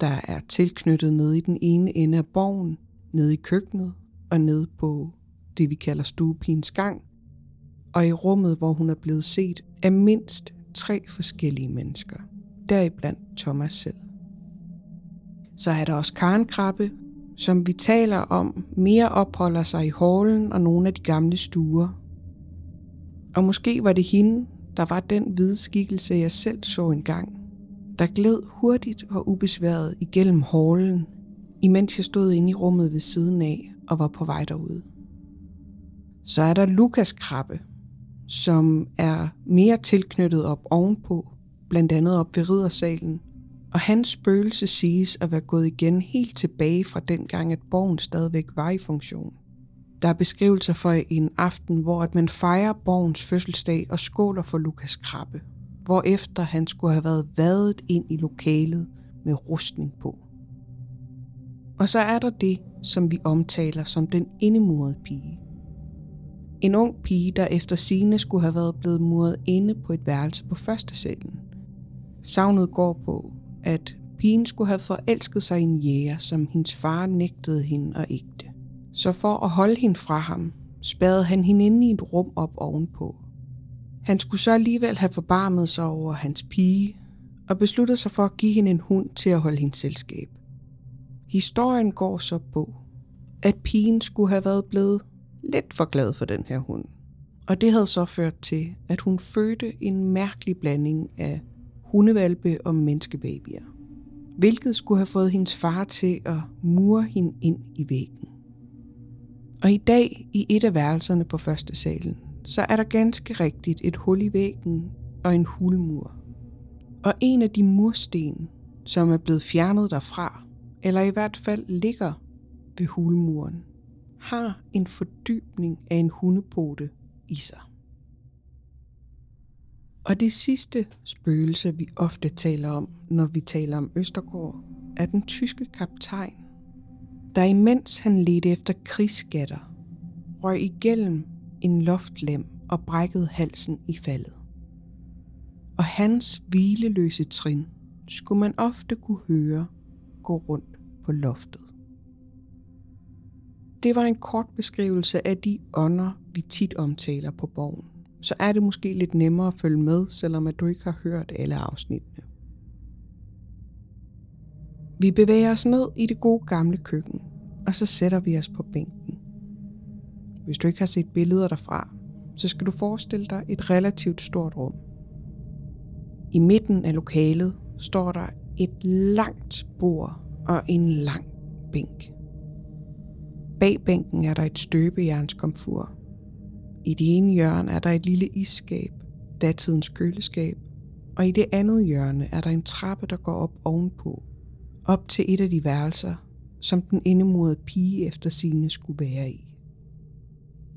der er tilknyttet nede i den ene ende af borgen, nede i køkkenet og nede på det, vi kalder stuepigens gang, og i rummet, hvor hun er blevet set af mindst tre forskellige mennesker, deriblandt Thomas selv. Så er der også karnkrabbe, som vi taler om, mere opholder sig i hallen og nogle af de gamle stuer. Og måske var det hende, der var den hvide skikkelse, jeg selv så engang, der gled hurtigt og ubesværet igennem hallen, imens jeg stod inde i rummet ved siden af og var på vej derude. Så er der Lukas Krabbe, som er mere tilknyttet op ovenpå, blandt andet op ved riddersalen, og hans spøgelse siges at være gået igen helt tilbage fra dengang, at borgen stadigvæk var i funktion. Der er beskrivelser for en aften, hvor at man fejrer borgens fødselsdag og skåler for Lukas Krabbe, hvorefter han skulle have været vadet ind i lokalet med rustning på. Og så er der det, som vi omtaler som den indemurede pige. En ung pige, der efter sine skulle have været blevet muret inde på et værelse på første salen. Savnet går på, at pigen skulle have forelsket sig i en jæger, som hendes far nægtede hende at ægte. Så for at holde hende fra ham, spærrede han hende inde i et rum op ovenpå. Han skulle så alligevel have forbarmet sig over hans pige, og besluttede sig for at give hende en hund til at holde hendes selskab. Historien går så på, at pigen skulle have været blevet lidt for glad for den her hund. Og det havde så ført til, at hun fødte en mærkelig blanding af hundevalpe og menneskebabyer. Hvilket skulle have fået hendes far til at mure hende ind i væggen. Og i dag, i et af værelserne på første salen, så er der ganske rigtigt et hul i væggen og en hulmur. Og en af de mursten, som er blevet fjernet derfra, eller i hvert fald ligger ved hulmuren, har en fordybning af en hundepote i sig. Og det sidste spøgelse, vi ofte taler om, når vi taler om Østergaard, er den tyske kaptajn, der imens han ledte efter krigsskatter, røg igennem en loftlem og brækkede halsen i faldet. Og hans hvileløse trin skulle man ofte kunne høre gå rundt på loftet. Det var en kort beskrivelse af de ånder, vi tit omtaler på borgen. Så er det måske lidt nemmere at følge med, selvom at du ikke har hørt alle afsnittene. Vi bevæger os ned i det gode gamle køkken, og så sætter vi os på bænken. Hvis du ikke har set billeder derfra, så skal du forestille dig et relativt stort rum. I midten af lokalet står der et langt bord og en lang bænk. Bag bænken er der et støbejernskomfur. I det ene hjørne er der et lille isskab, datidens køleskab, og i det andet hjørne er der en trappe, der går op ovenpå, op til et af de værelser, som den indemodede pige efter sine skulle være i.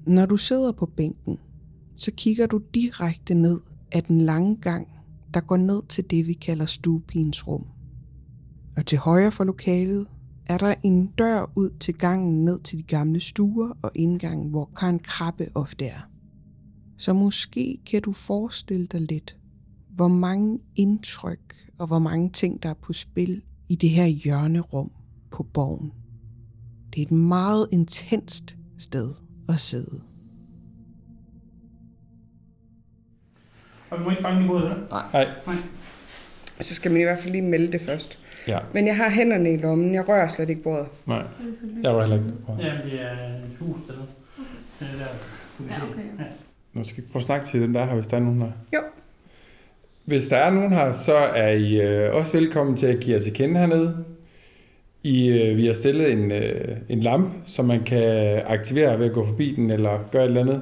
Når du sidder på bænken, så kigger du direkte ned af den lange gang, der går ned til det, vi kalder stuepigens rum. Og til højre for lokalet er der en dør ud til gangen ned til de gamle stuer og indgangen, hvor Karen Krabbe ofte er. Så måske kan du forestille dig lidt, hvor mange indtryk og hvor mange ting, der er på spil i det her hjørnerum på borgen. Det er et meget intenst sted at sidde. Og vi må ikke banke i bordet, eller? Nej. Så skal man i hvert fald lige melde det først. Ja. Men jeg har hænderne i lommen. Jeg rører slet ikke bordet. Nej. Jeg var heller ikke på. Ja, det er et hus eller Det er der. Ja, okay. Ja. Nu skal vi prøve at snakke til den der her, hvis der er nogen her. Jo. Hvis der er nogen her, så er I øh, også velkommen til at give jer til kende hernede. I, øh, vi har stillet en, øh, en lampe, som man kan aktivere ved at gå forbi den, eller gøre et eller andet.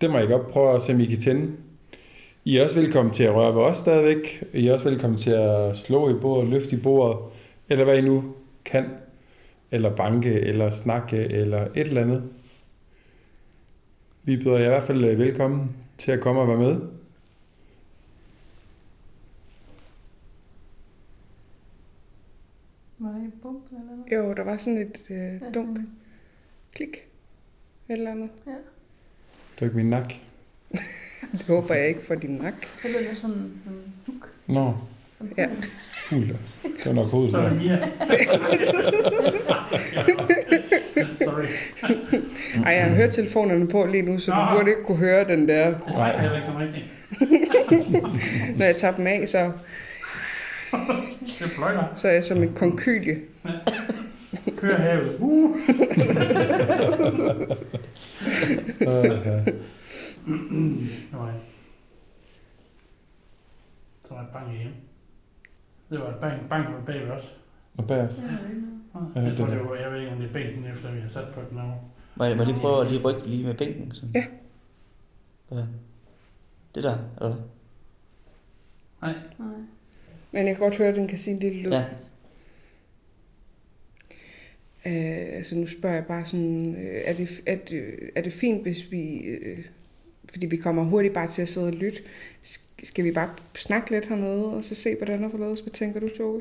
Det må I godt prøve at se, om I kan tænde. I er også velkommen til at røre ved os stadigvæk. I er også velkommen til at slå i bordet, løfte i bordet, eller hvad I nu kan. Eller banke, eller snakke, eller et eller andet. Vi byder jer i hvert fald øh, velkommen til at komme og være med. Var der bump eller noget? Jo, der var sådan et øh, Ja, dunk. sådan- Klik. Et eller andet. Det er ikke min nak. (laughs) Det håber jeg ikke for din nak. Det lidt sådan en duk. Nå, Ja. da. Det var nok hovedet. Så er Så. det Mia. Sorry. Ej, jeg har hørt telefonerne på lige nu, så du burde ikke kunne høre den der. Det tror jeg heller ikke som rigtigt. (laughs) Når jeg tager dem af, så, Det fløjter. så er jeg som en konkylie. Kører havet. Uh. Ja. (clears throat) Jeg. Så var et bank hjem. Det var et bank, bank var bagved os. Og bag os. Ja, Jeg tror, det er var, jeg ved ikke, om det er bænken, efter vi har sat på den over. Må jeg, må jeg lige prøve at lige rykke lige med bænken? Sådan. Ja. Ja. Det der, eller hvad? Nej. Nej. Men jeg kan godt høre, at den kan sige en lille lyd. Ja. Øh, altså nu spørger jeg bare sådan, øh, er, det, er, det, er det fint, hvis vi, øh, fordi vi kommer hurtigt bare til at sidde og lytte, sk- skal vi bare snakke lidt hernede, og så se, hvordan der forledes? Hvad tænker du, Toge?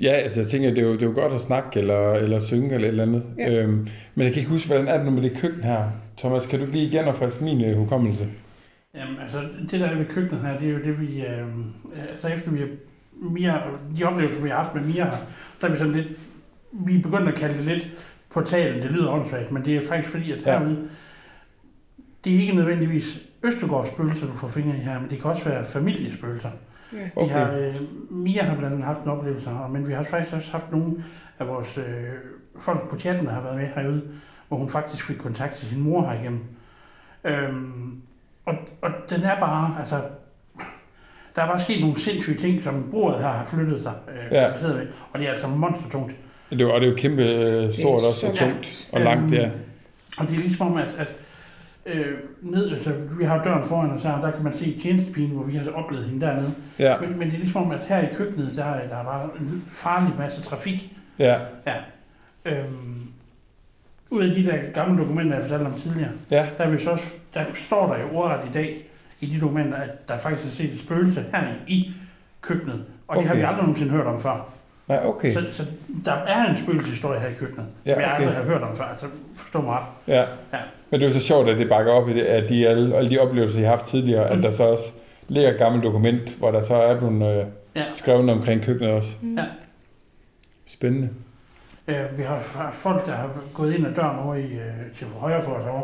Ja, altså jeg tænker, det er jo, det er jo godt at snakke eller, eller synge eller et eller andet. Ja. Øhm, men jeg kan ikke huske, hvordan er det nu med det køkken her? Thomas, kan du lige igen og friske min øh, hukommelse? Jamen, altså, det der er ved køkkenet her, det er jo det, vi... Øh, altså, efter vi har... Mia, de oplevelser, vi har haft med Mia her, så er vi sådan lidt... Vi er begyndt at kalde det lidt portalen. Det lyder åndssvagt, men det er faktisk fordi, at Ja. herude... Det er ikke nødvendigvis Østergaards spøgelser, du får fingre i her, men det kan også være familiespøgelser. Ja. Vi Okay. har, øh, Mia har blandt andet haft en oplevelse her, men vi har faktisk også haft nogle af vores øh, folk på chatten, der har været med herude, hvor hun faktisk fik kontakt til sin mor herigennem. Øhm, og, og den er bare, altså, der er bare sket nogle sindssyge ting, som bordet her har flyttet sig. Øh, Ja. ved, og det er altså monstertungt. Det er, jo- og det er jo kæmpe øh, stort Det er også og så tungt og langt, ja. Og det er ligesom om, at, at øh, ned, altså, vi har døren foran os her, der kan man se tjenestepigen, hvor vi har oplevet hende dernede. Ja, Men, men det er ligesom om, at her i køkkenet, der, er- der er bare en farlig masse trafik. ja, Øhm, ud af de der gamle dokumenter, jeg fortalte om tidligere, ja, der, er vi så, også- der står der jo ordret i dag, i de dokumenter, at der faktisk er set et spøgelse her i køkkenet. Og det har vi Okay. aldrig nogensinde hørt om før. Nej, okay. Så, så der er en spøgelseshistorie her i køkkenet, Ja, som jeg okay. aldrig har hørt om før. Altså, forstå mig ret. Ja. Ja. Men det er jo så sjovt, at det bakker op i det, at de, alle, alle de oplevelser, I har haft tidligere, mm. At der så også ligger et gammelt dokument, hvor der så er blevet øh, Ja. skrevet omkring køkkenet også. Mm. Ja. Spændende. Øh, vi har folk, der har gået ind ad døren over i, øh, til højre for os over,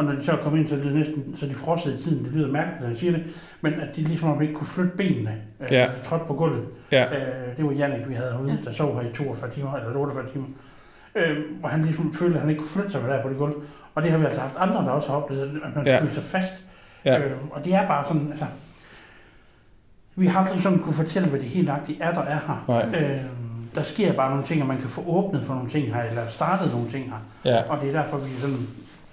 og når de så kommet ind, så er det næsten, så de frosset i tiden. Det lyder mærkeligt, når jeg siger det, men at de ligesom om ikke kunne flytte benene, øh, Ja. de trådte på gulvet. Ja. Øh, det var Jannik, vi havde herude, Ja. der sov her i 42 timer, eller 48 timer. Øh, hvor han ligesom følte, at han ikke kunne flytte sig der på det gulv. Og det har vi altså haft andre, der også har oplevet, at man Ja. fryser fast. Ja. Øh, og det er bare sådan, altså... Vi har aldrig sådan kunne fortælle, hvad det helt nøjagtigt er, der er her. Nej. Øh, der sker bare nogle ting, og man kan få åbnet for nogle ting her, eller startet nogle ting her. Ja. Og det er derfor, vi sådan...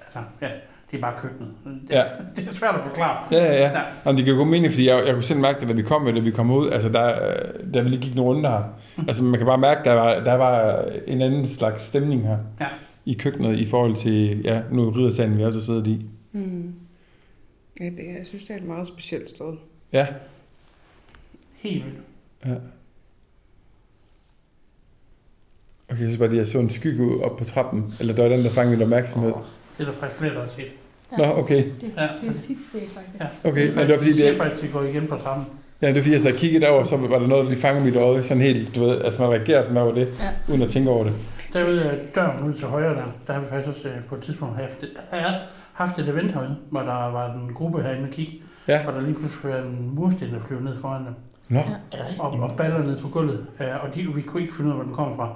Altså, ja, det er bare køkkenet. Det, Ja. (laughs) det er svært at forklare. Ja, ja, ja. Ja. Jamen, det giver god mening, fordi jeg, jeg kunne selv mærke det, da vi kom med det, vi kom ud. Altså, der, øh, der ville ikke gik nogen runde her. Mm. Altså, man kan bare mærke, der var, der var en anden slags stemning her. Ja. I køkkenet i forhold til, ja, nu riddersalen, vi også har siddet i. Mm. Ja, det, jeg synes, det er et meget specielt sted. Ja. Helt vildt. ja. Okay, jeg synes bare, at jeg så en skygge op på trappen. Eller der var den, der fangede min opmærksomhed. Det er der faktisk flere, der har set. Nå, okay. Det Ja. er det er tit set, faktisk. Ja. Okay, men det var fordi, det... det, er faktisk, det går igen på trappen. ja, det var fordi, jeg så kiggede over, så var der noget, der lige fangede mit øje. Sådan helt, du ved, altså man reagerer sådan over det, Ja. uden at tænke over det. Derude af døren ud til højre der, der har vi faktisk også øh, på et tidspunkt haft, ja, haft et event herude, hvor der var en gruppe herinde og kigge, Ja. og der lige pludselig var en mursten, der flyver ned foran dem, Nå, Ja. og, og baller ned på gulvet, øh, og de, vi kunne ikke finde ud af, hvor den kom fra.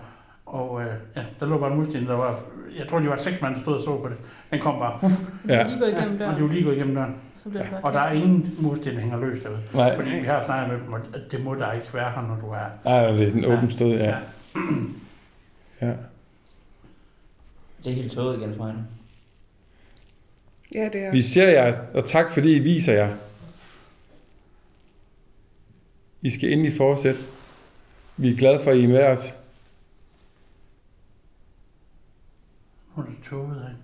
Og øh, ja, der lå bare en mursten, der var, jeg tror, de var seks mand, der stod og så på det. Den kom bare, uff, Ja. Ja. Lige gået igennem ja, og døren, de var lige gået igennem døren. så bare Og der er ingen mursten, der hænger løs derude. nej. Fordi vi har snakket med dem, at det må der ikke være her, når du er... Nej, det er sådan et åbent sted, ja. ja. Det er helt tåget igen for hende. Ja, det er. Vi ser jer, og tak fordi I viser jer. I skal endelig fortsætte. Vi er glade for, at I er med os. Nu er det tåget herinde.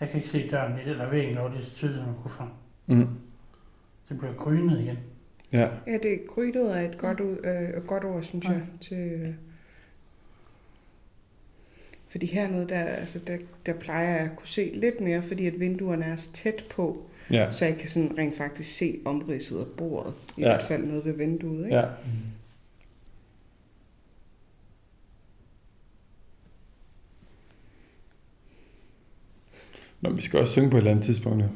Jeg kan ikke se døren eller væggen over det tydeligt, man kunne fra. Mm. Det bliver grynet igen. Ja. Ja, det er grytet er et godt, ud, øh, godt ord, synes Ja. jeg. Til, øh, fordi hernede, der, altså, der, der plejer jeg at kunne se lidt mere, fordi at vinduerne er så tæt på, Ja. så jeg kan sådan rent faktisk se omridset af bordet. I Ja. hvert fald nede ved vinduet, ikke? Ja. Nå, vi skal også synge på et eller andet tidspunkt. jo.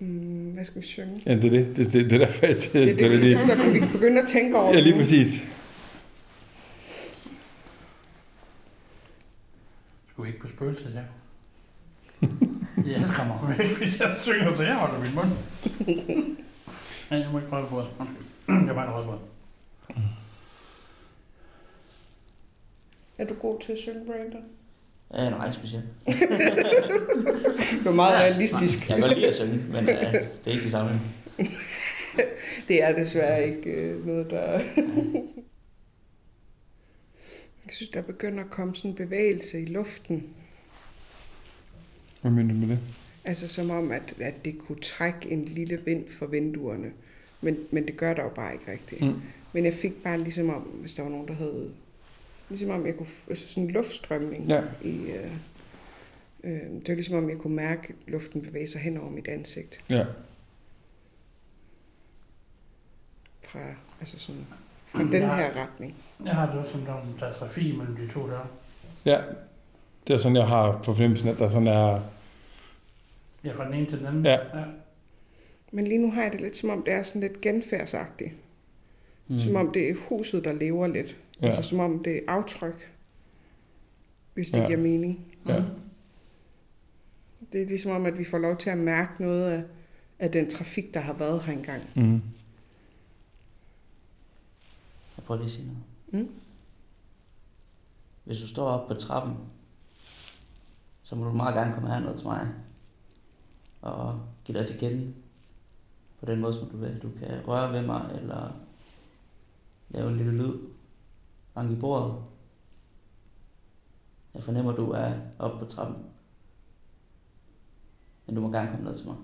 Mm, hvad skal vi synge? Ja, det er det. Det, det, det er derfor, jeg det, Det, det, det, det, så kan vi begynde at tænke over Ja, lige præcis. Skulle vi ikke på spøgelset, ja? (laughs) jeg skræmmer mig væk, hvis jeg synger, så jeg holder min mund. (laughs) Nej, jeg må ikke røre på det. Jeg var en rød på det. Er du god til at synge, Brandon? Ja, nej, ikke specielt. (laughs) Det var meget realistisk. Nej, jeg kan godt lide at synge, men uh, det er ikke det samme. (laughs) Det er desværre ikke øh, noget, der... Jeg synes, der begynder at komme sådan en bevægelse i luften. Hvad mener du med det? Altså som om, at, at det kunne trække en lille vind fra vinduerne. Men, men det gør der jo bare ikke rigtigt. Mm. Men jeg fik bare ligesom om, hvis der var nogen, der havde... Ligesom om jeg kunne... Altså sådan en luftstrømning Ja. i... Øh, øh, det var ligesom om, jeg kunne mærke luften bevæge sig hen over mit ansigt. Ja. Fra, altså sådan, fra den Ja. her retning. Jeg har det også som om, der er trafik mellem de to der. Ja. Det er sådan, jeg har på fornemmelsen, at der sådan er... Ja, fra den ene til den anden. Ja. ja. Men lige nu har jeg det lidt som om, det er sådan lidt genfærdsagtigt. Mm. Som om det er huset, der lever lidt. Ja. Altså som om det er aftryk. Hvis det Ja. ja. giver mening. Ja. Det er ligesom om, at vi får lov til at mærke noget af, af den trafik, der har været her engang. Mm. Jeg prøver lige at sige noget. Mm. Hvis du står oppe på trappen, så må du meget gerne komme herned til mig og give dig til kende på den måde, som du vil. Du kan røre ved mig, eller lave en lille lyd, bank i bordet. Jeg fornemmer, du er oppe på trappen. Men du må gerne komme ned til mig.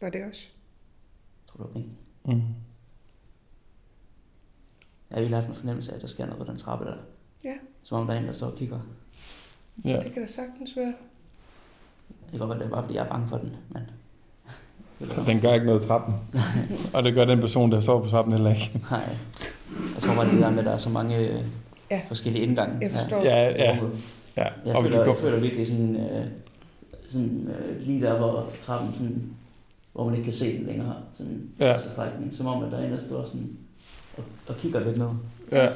Var det også? Tror du på bænken? Mm. Jeg har virkelig haft en fornemmelse af, at der sker noget på den trappe der. Ja. Som om der er en, der står og kigger. Ja. Det kan da sagtens være. Det kan godt være, det er bare fordi, jeg er bange for den, men... Og den gør ikke noget i trappen. (laughs) og det gør den person, der sover på trappen heller ikke. Nej. Jeg tror bare, det er der med, at der er så mange øh, Ja. forskellige indgange. Jeg forstår. Ja, ja, rummet. ja. Jeg, Og vi føler, kan jeg føler virkelig sådan, øh, sådan øh, lige der, hvor trappen, sådan, hvor man ikke kan se den længere, sådan Ja. ja. strækning, som om, at der er en, der står sådan og, og kigger lidt ned. Ja,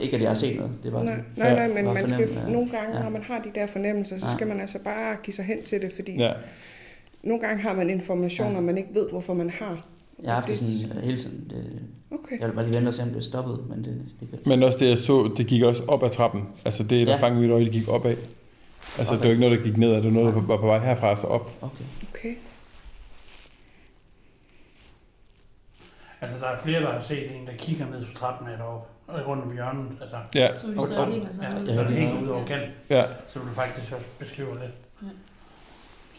Ikke, at jeg har set noget, det er bare Nej, nej, nej, men Bare man skal, ja. nogle gange, Ja. når man har de der fornemmelser, så Ja. skal man altså bare give sig hen til det, fordi ja. Nogle gange har man informationer, Ja. man ikke ved, hvorfor man har. jeg har haft det Det- sådan øh, hele tiden. Det, Okay. jeg vil bare lige vente og se, om det er stoppet, men det, det kan Men også det, jeg så, det gik også op ad trappen. Altså det, der Ja. fangede mit øje, det gik opad. Altså Opad. det var ikke noget, der gik nedad, det var noget, der var på vej herfra og så op. Okay. Okay. Altså, der er flere, der har set en, der kigger ned fra trappen deroppe, og rundt om hjørnet. Altså, Ja, Så vi og, og, ja, så det hænger ud over kanten, ja. så vil du faktisk også beskrive lidt.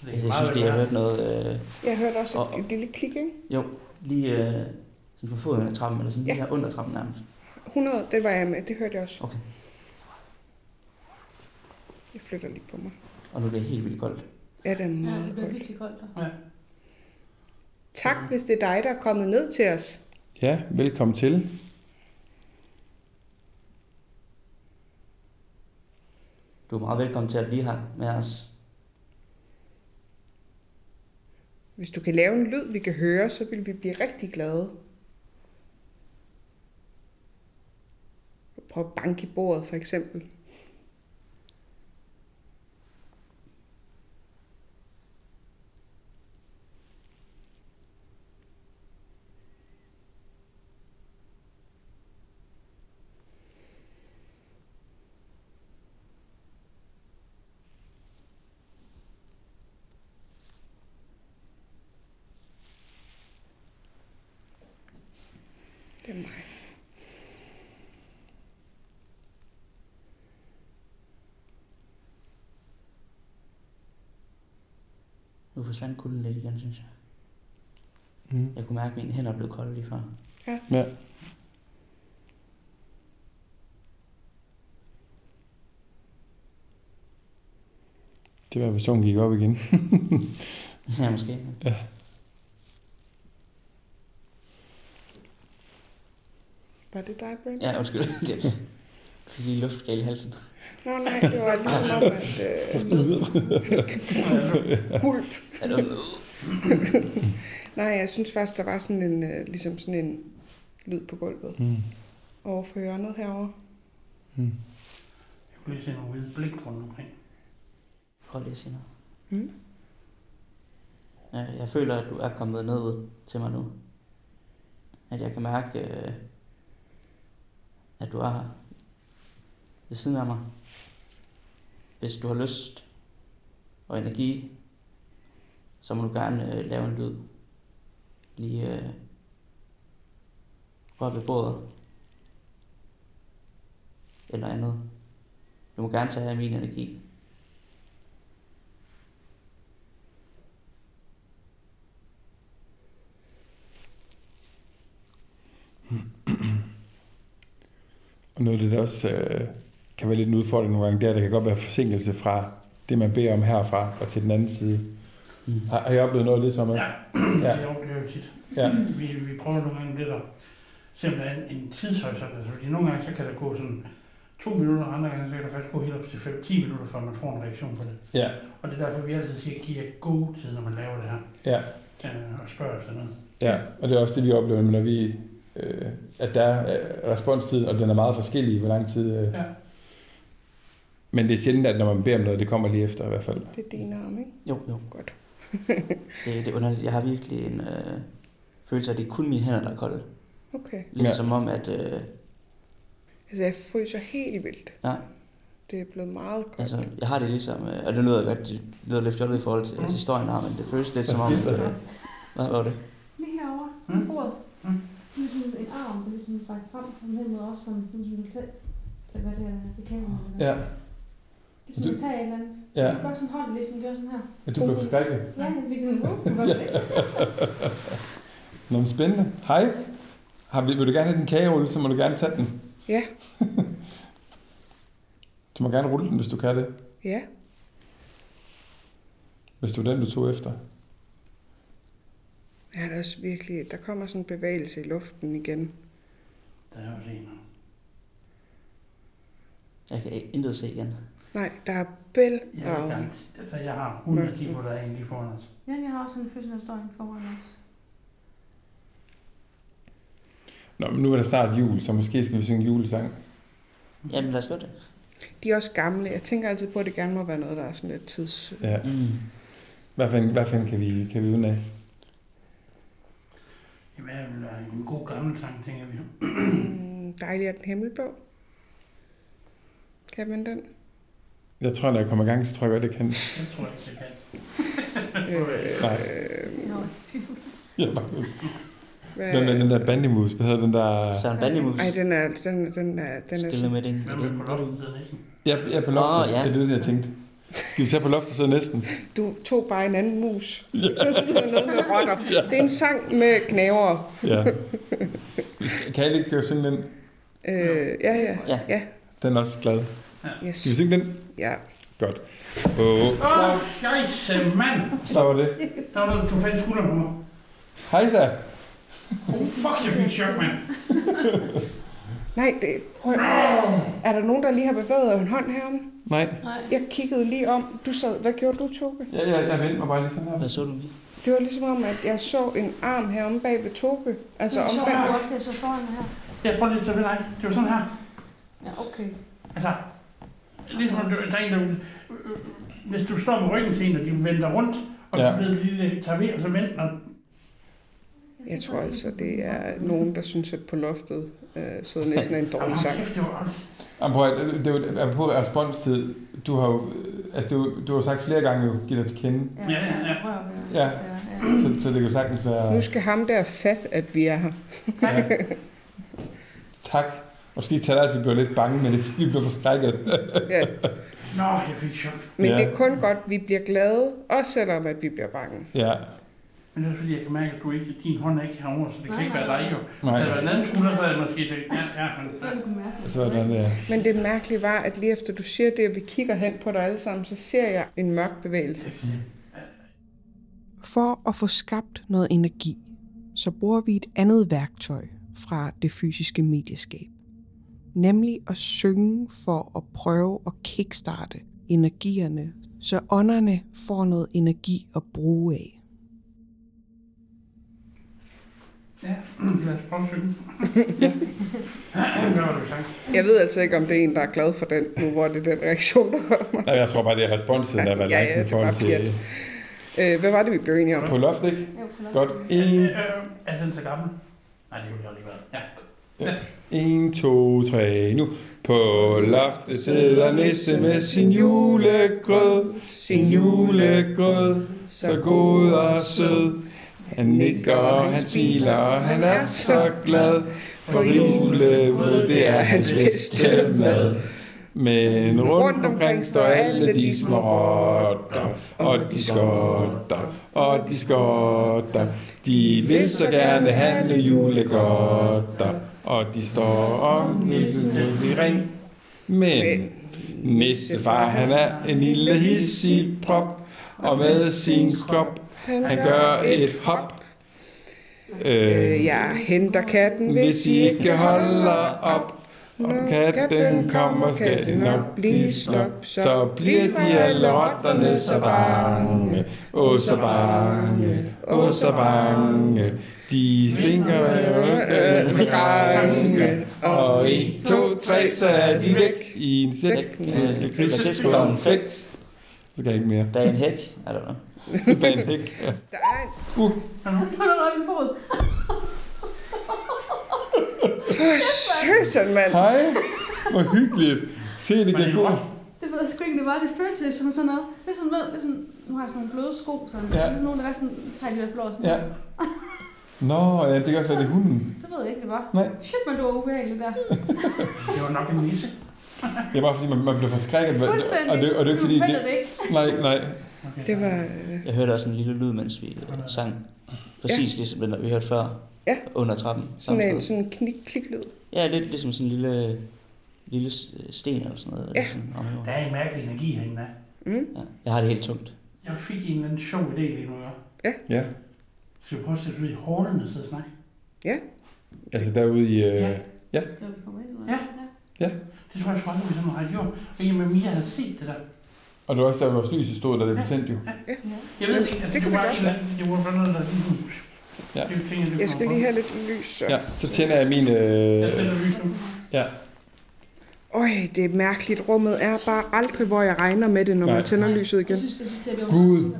Ja. Det Jeg, kan jeg synes lige, jeg har være. hørt noget, øh, Jeg hørte også Og- et, et lille klik, ikke? jo, lige øh, sådan på foden af trappen, eller sådan lige Ja. her under trappen nærmest. 100, det var jeg med, det hørte jeg også. Okay. Jeg flytter lige på mig. Og nu er det helt vildt koldt. Ja, det er Ja, meget det bliver koldt. virkelig koldt. Ja. Tak, hvis det er dig, der er kommet ned til os. Ja, velkommen til. Du er meget velkommen til at blive her med os. Hvis du kan lave en lyd, vi kan høre, så vil vi blive rigtig glade. Prøv at banke i bordet, for eksempel. Forsvandt kulden lidt igen, synes jeg. Mm. Jeg kunne mærke, at mine hænder blev kolde lige før. Ja. Det var, hvis solen gik op igen. (laughs) Ja, måske. Var det dig, Brent? Ja, undskyld. (laughs) Fik lige luftskal i halsen. Nå nej, det var ligesom om, at... Øh, gulp. Nej, jeg synes faktisk, der var sådan en, øh, ligesom sådan en lyd på gulvet. Mm. Over for hjørnet herovre. Mm. Jeg kunne lige se nogle hvide blik rundt omkring. Prøv lige at sige noget. Mm. Ja, Jeg føler, at du er kommet ned til mig nu. At jeg kan mærke, øh, at du er her ved siden af mig. Hvis du har lyst og energi, så må du gerne øh, lave en lyd. Lige øh, rør ved bordet. Eller andet. Du må gerne tage af min energi. (clears throat) Og noget af det, der også øh, kan være lidt en udfordring nogle gange, det er, at der kan godt være forsinkelse fra det, man beder om herfra og til den anden side. Mm. Har, har I oplevet noget af det, Thomas? Ja, Ja. det oplever jeg tit. Ja. Vi, vi prøver nogle gange lidt at se, om der er en, en tidshorisont. Altså, fordi nogle gange så kan der gå sådan to minutter, og andre gange så kan der faktisk gå helt op til 5-10 minutter, før man får en reaktion på det. Ja. Og det er derfor, vi altid siger, giv jer god tid, når man laver det her. Ja. Øh, og spørger efter noget. Ja, og det er også det, vi oplever, når vi, øh, at der er responstid, og den er meget forskellig, hvor lang tid... Øh. Ja. Men det er sjældent, at når man beder om noget, det kommer lige efter i hvert fald. Det er din arm, ikke? Jo, jo. Godt. (laughs) Det, det er underligt. Jeg har virkelig en øh, følelse af, at det er kun mine hænder, der er kolde. Okay. Lidt Ja. som om, at øh, Altså, jeg fryser helt vildt. Ja. Det er blevet meget koldt. altså, jeg har det ligesom, øh, og det lyder godt, det lyder lidt fjollet i forhold til Mm. historien her, men det føles lidt som om, Hvad skete øh, hvad var det? Lige herovre, Mm. på bordet. Mm. Det er sådan en arm, der ligesom rækker frem fra hen mod os, som som du vil til, hvad det er, det kan man. Ja. Det er sådan, at tage et eller andet. Ja, Jeg får sådan en hånd, ligesom gør sådan her. ja du blev forskrækket. Ja. Uh, det var væk. Nå, men spændende. Hej. Har, vil, vil du gerne have din kagerulle, så må du gerne tage den. Ja. (laughs) Du må gerne rulle den, hvis du kan det. Ja. Hvis du er den, du tog efter. Ja, der er også virkelig, der kommer sådan en bevægelse i luften igen. Der er også en. Jeg kan ikke- intet se igen. Nej, der er bæl Jeg, og... gerne- altså, jeg har 100 kilo, der er lige foran os. Ja, jeg har også sådan en fødsel, der står en foran os. Nå, men nu er der snart jul, så måske skal vi synge julesang. Jamen, lad os det. De er også gamle. Jeg tænker altid på, at det gerne må være noget, der er sådan lidt tids... Ja. Mm. Hvad fanden, hvad fanden kan vi, kan vi uden af? Jamen, en god gammel sang, tænker vi. Mm, dejlig er den himmelblå. Kan man den? Jeg tror, når jeg kommer i gang, så tror jeg godt, jeg kan. Det tror jeg ikke, jeg kan. (laughs) Øh, Nej. Jeg. Jeg bare, hvad? den, der, den der bandymus, hvad hedder den der... Søren Bandemus. Ej, den er, den, den er, den er, Skille med din. Hvad med på loftet sidder næsten? Ja, ja på loftet. Åh, ja. ja. Det er det, jeg tænkte. Skal vi tage på loftet så næsten? du tog bare en anden mus. (laughs) (laughs) noget med rotter. Det er en sang med knæver. Ja. Kan jeg ikke gøre synge den? Øh, ja, ja. Ja. Ja, Den er også glad. Yes. Skal vi synge den? Ja. Godt. Åh, Åh, oh, scheisse, mand! så var det. Der var noget, du i skulderen på mig. Hej så. Oh, fuck, jeg fik chok, mand. Nej, det, prøv, er der nogen, der lige har bevæget en hånd herom? Nej. Nej. Jeg kiggede lige om. Du sad, hvad gjorde du, Toge? Ja, ja, jeg vendte mig bare lige sådan her. Hvad så du lige? Det var ligesom om, at jeg så en arm herom bag ved Toge. Altså det om var bag. sjovt, også det, jeg så foran her. Jeg prøver lige at tage ved dig. Det var sådan her. Ja, okay. Altså, ligesom om du- der er en, der... øh, Hvis du står med ryggen til en, og de vender rundt, og Ja. du ved lige, tager ved, og så venter, og Jeg tror altså, det er nogen, der synes, at på loftet øh, sidder (laughs) næsten en dårlig sang. Jamen, prøv, at- det er jo på responstid. Du har jo, altså, du, du har sagt flere gange jo, giv dig til kende. Ja, ja, ja. Ja. ja. ja. Så, så det kan jo sagtens være... Nu skal ham der fat, at vi er her. Ja. Tak. (laughs) Måske tager det, at vi blev lidt bange, men det vi blev forskrækket. (laughs) Ja. Nå, jeg fik chok. Men Ja. det er kun godt, at vi bliver glade, også selvom at vi bliver bange. Ja, Men det er fordi, jeg kan mærke, at du ikke, din hånd er ikke herovre, så det kan Nej, ikke være dig jo. nej. Hvis det var en anden skulder, så havde jeg måske tænkt, ja, ja, men... Så du kunne mærke det. Så er den der. Men det mærkelige var, at lige efter du siger det, og vi kigger hen på dig alle sammen, så ser jeg en mørk bevægelse. For at få skabt noget energi, så bruger vi et andet værktøj fra det fysiske medieskab. Nemlig at synge for at prøve at kickstarte energierne, så ånderne får noget energi at bruge af. Ja, lad os prøve at synge. Hvad (laughs) var det, du sang? Jeg ved altså ikke, om det er en, der er glad for den, nu hvor det er den reaktion, der kommer. Nej, jeg tror bare, det er responstiden, der har været Ja, ja, det var til... pjat. Øh, hvad var det, vi blev enige om? På loft, ikke? Var på loftet. Godt. En, øh, er den så gammel? Nej, det kunne jeg lige været. Ja en, to, tre, nu. På loftet sidder nisse med sin julegrød, sin julegrød, så god og sød. Han nikker, og han smiler, og han er så glad, for julebrød, det er hans bedste mad. Men rundt omkring står alle de små rotter, og de skotter, og de skotter. De vil så gerne handle julegodter, og de står om nissen til de ring. Men nissefar, han er en lille hissig prop, og med sin krop, han gør et hop. Øh, jeg henter katten, Hvis I ikke holder op, og katten kommer, skal det nok blive slop. Så bliver de alle rotterne så bange, åh så bange, åh så bange. De svinker med gange, og en, to, tre, så er de væk i en sæk med krigskonfekt. Så kan jeg ikke mere. Bag en hæk, er der noget? Bag en hæk. Ja. Der er en... Der var noget i min fod. Søsen, mand! Hej, hvor hyggeligt. Se, det kan gå. Det ved jeg sgu ikke, det var. Det føltes lidt som sådan noget. Ligesom, ved, ligesom, nu har jeg sådan nogle bløde sko, sådan. Ja. Ligesom nogen, der er sådan, tager de hvert blå sådan. Ja. Nå, ja, det kan også være, det er hunden. Så ved jeg ikke, det var. Nej. Shit, men det var ubehageligt der. (laughs) Det var nok en nisse. (laughs) Det er bare fordi, man, man bliver forskrækket. Fuldstændig. Og det, og det ikke fordi... finder det ikke. Nej, nej. Okay. Det var... Øh, Jeg hørte også en lille lyd, mens vi øh, sang. Præcis ja. ligesom den, der vi hørte før. Ja. Under trappen. sådan en sådan en knik klik lyd. Ja, lidt ligesom sådan en lille, lille sten eller sådan noget. Ja. Ligesom, om jorden. Der er en mærkelig energi herinde. Mm. ja. Jeg har det helt tungt. Jeg fik en eller anden sjov idé lige nu. Ja. Ja. Skal vi prøve at sætte ud i hårderne og sidde og snakke? Altså derude i... Øh, Ja. Ind, eller? Ja. Det tror jeg sgu aldrig, vi sådan har gjort. Og i og med Mia havde set det der. og det var også der, vores lys stod, da det blev tændt jo. Jeg ved ikke, at Det det, kan det var en eller anden, det var bare noget, der lige Ja. Jeg, Jeg skal lige have lidt lys. Så. Ja, så tænder jeg min... Jeg Øh, tænder lys nu. ja. Øj, det er mærkeligt. Rummet er bare aldrig, hvor jeg regner med det, når Nej. man tænder lyset igen. Jeg synes, jeg synes, det er det, Gud.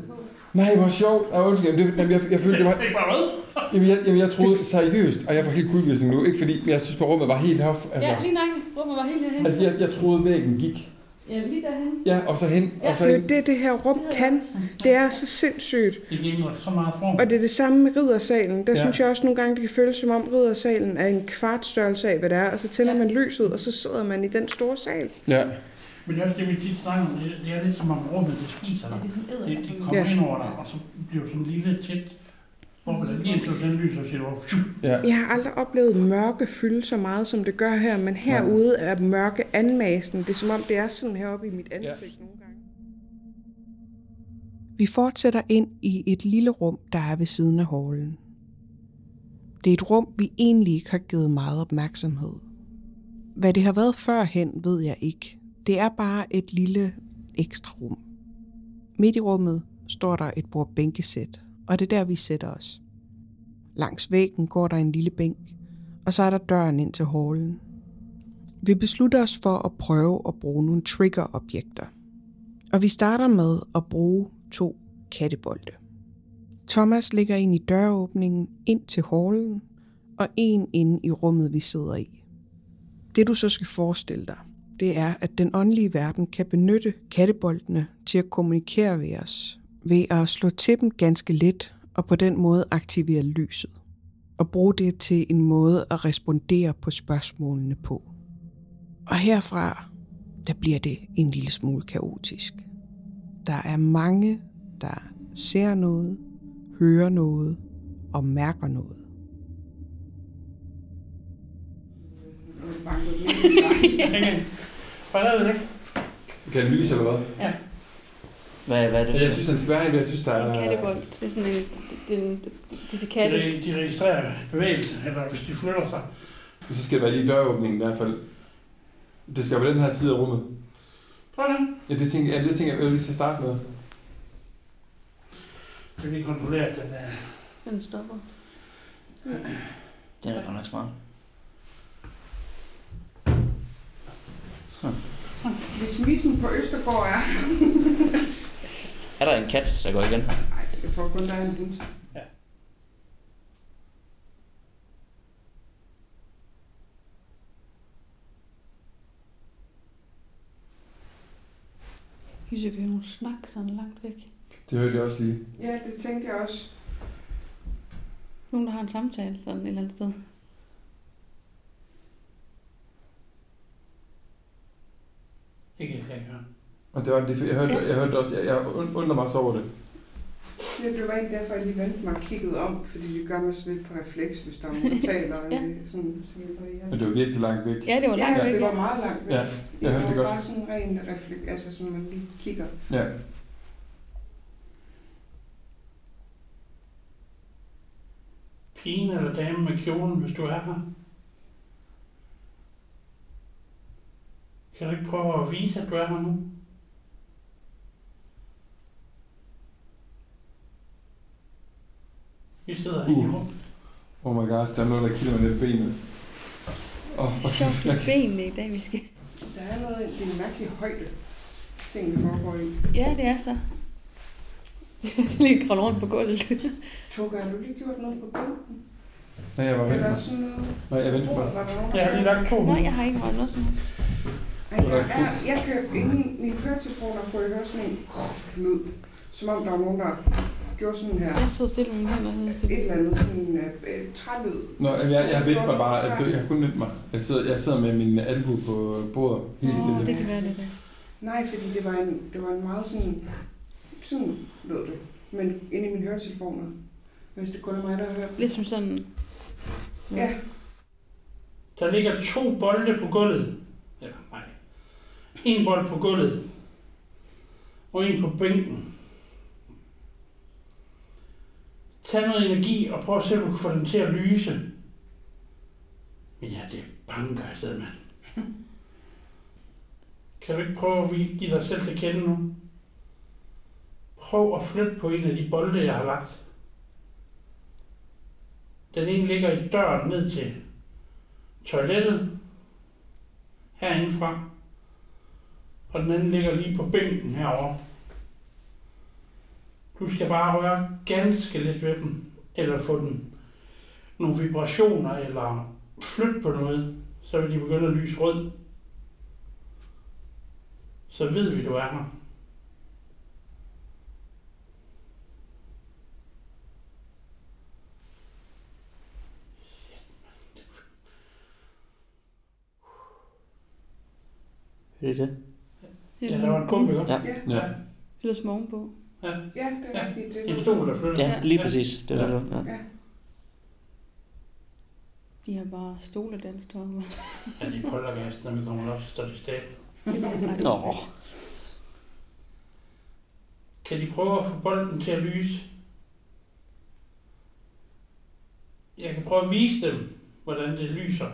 Nej, hvor sjovt. Ja, undskyld. Jamen, det, jamen, jeg, jeg følte, det var... Bare hvad? Jamen, jeg, jamen, jeg troede seriøst, og jeg får helt kuldegysning nu. Ikke fordi, men jeg synes, på rummet var helt hof. Altså, Ja, lige nok. Rummet var helt herhen. altså jeg, jeg troede, væggen gik. Ja, lige derhen. Ja, og så hen, Ja, og så Det er jo hen. det, det her rum kan. Det er så sindssygt. Det giver mig så meget form. Og det er det samme med riddersalen. Der Ja. ja. synes jeg også nogle gange, det kan føles som om riddersalen er en kvartstørrelse af, hvad det er. Og så tænder Ja. man lyset, og så sidder man i den store sal. Ja, Men det er også det, vi tit snakker om. Det, det er lidt som om rummet, det spiser Ja, dig. det er sådan æder. Det, det kommer Ja. ind over dig, og så bliver du sådan en lille tæt. Ja. Jeg har aldrig oplevet mørke fylde så meget, som det gør her. Men herude er mørke anmasen. Det er som om, det er sådan heroppe i mit ansigt ja. nogle gange. Vi fortsætter ind i et lille rum, der er ved siden af hallen. Det er et rum, vi egentlig ikke har givet meget opmærksomhed. Hvad det har været førhen, ved jeg ikke. Det er bare et lille ekstra rum. Midt i rummet står der et bord bænkesæt, og det er der, vi sætter os. Langs væggen går der en lille bænk, og så er der døren ind til hallen. Vi beslutter os for at prøve at bruge nogle triggerobjekter. Og vi starter med at bruge to kattebolde. Thomas lægger en i døråbningen ind til hallen, og en inde i rummet, vi sidder i. Det du så skal forestille dig, det er, at den åndelige verden kan benytte katteboldene til at kommunikere ved os, ved at slå til dem ganske let og på den måde aktivere lyset. Og bruge det til en måde at respondere på spørgsmålene på. Og herfra, der bliver det en lille smule kaotisk. Der er mange, der ser noget, hører noget og mærker noget. Hvad er det? Kan den lyse, eller hvad? Hvad, hvad er det? Jeg synes, den skal være jeg synes, der er... En kattebold. Det er sådan en... Det, det, det til katte. De, de registrerer bevægelse, eller hvis de flytter sig. Så skal det være lige døråbningen i hvert fald. Det skal være den her side af rummet. Tror du det? Ja, det tænker, ja, det tænker jeg, jeg lige skal starte med. Det kan lige kontrollere, at den er... Den stopper. Det er godt nok smart. Hvis missen på Østergaard er... Er der en kat, der går igen her? Nej, jeg tror kun, der er en hund. Vi skal høre nogle snak sådan langt væk. Det hørte jeg også lige. Ja, det tænkte jeg også. Nogen, der har en samtale sådan et eller andet sted. Kan ikke høre. Og det var det, jeg hørte, jeg hørte også, jeg, jeg und- undrer mig så over det. Det blev ikke derfor, jeg lige vendte mig og kiggede om, fordi vi gør mig sådan lidt på refleks, hvis der er nogen, der (laughs) taler. Ja. sådan, sådan, Men det var virkelig langt væk. Ja, det var langt Ja, væk. det var meget langt væk. Ja, jeg hørte det det var godt. bare sådan ren refleks, altså sådan, man lige kigger. Ja. Pigen eller damen med kjolen, hvis du er her. Kan du ikke prøve at vise, at du er her nu? Vi sidder her i Uh. rummet. Oh my god, der er noget, der kilder mig lidt benet. Åh, oh, Sjovt med benene i dag, vi skal. Der er noget, det er en mærkelig højde, ting vi foregår i. Ja, det er så. (laughs) Lige kravle rundt på gulvet. Tukke, har du lige gjort noget på bænken? Nej, jeg var vendt? Nej, jeg der nogen, der Jeg har lige lagt to. Nej, jeg har ikke rørt noget sådan noget. Ej, jeg, er, jeg kan, i min, min køretelefoner kunne jeg høre sådan en lyd, som om der var nogen, der gjorde sådan her. Jeg sidder stille med mine hænder. Jeg sidder Et eller andet sådan øh, øh, trælyd. Nå, jeg, jeg har vendt mig bare, altså, jeg har kun vendt mig. Jeg sidder, jeg sidder med min albu på bordet, helt Åh, stille. det kan være det der. Nej, fordi det var en, det var en meget sådan... Sådan lød det. Men inde i mine høretelefoner. Hvis det kun er mig, der har hørt. Lidt som sådan... Ja. Der ligger to bolde på gulvet. Eller nej. En bold på gulvet. Og en på bænken. Tag noget energi og prøv at se, om du kan få den til at lyse. Men ja, det banker afsted, mand. (laughs) Kan du ikke prøve at vi- give dig selv til kende nu? Prøv at flytte på en af de bolde, jeg har lagt. Den ene ligger i døren ned til toilettet herindefra, og den anden ligger lige på bænken herovre. Du skal bare røre ganske lidt ved dem, eller få den nogle vibrationer, eller flytte på noget, så vil de begynde at lyse rød. Så ved vi, du er her. Det er det. Ja, der var en ikke? Ja. Ja, Ja. Eller som ovenpå. Ja det er rigtigt. Det En var stol, der flytter. Ja, lige præcis. Det var Ja. det. Ja. Ja. De har bare stole dansk tøj. Ja, de poltergast, når vi kommer op, så står de stablet. Nå. Kan de prøve at få bolden til at lyse? Jeg kan prøve at vise dem, hvordan det lyser.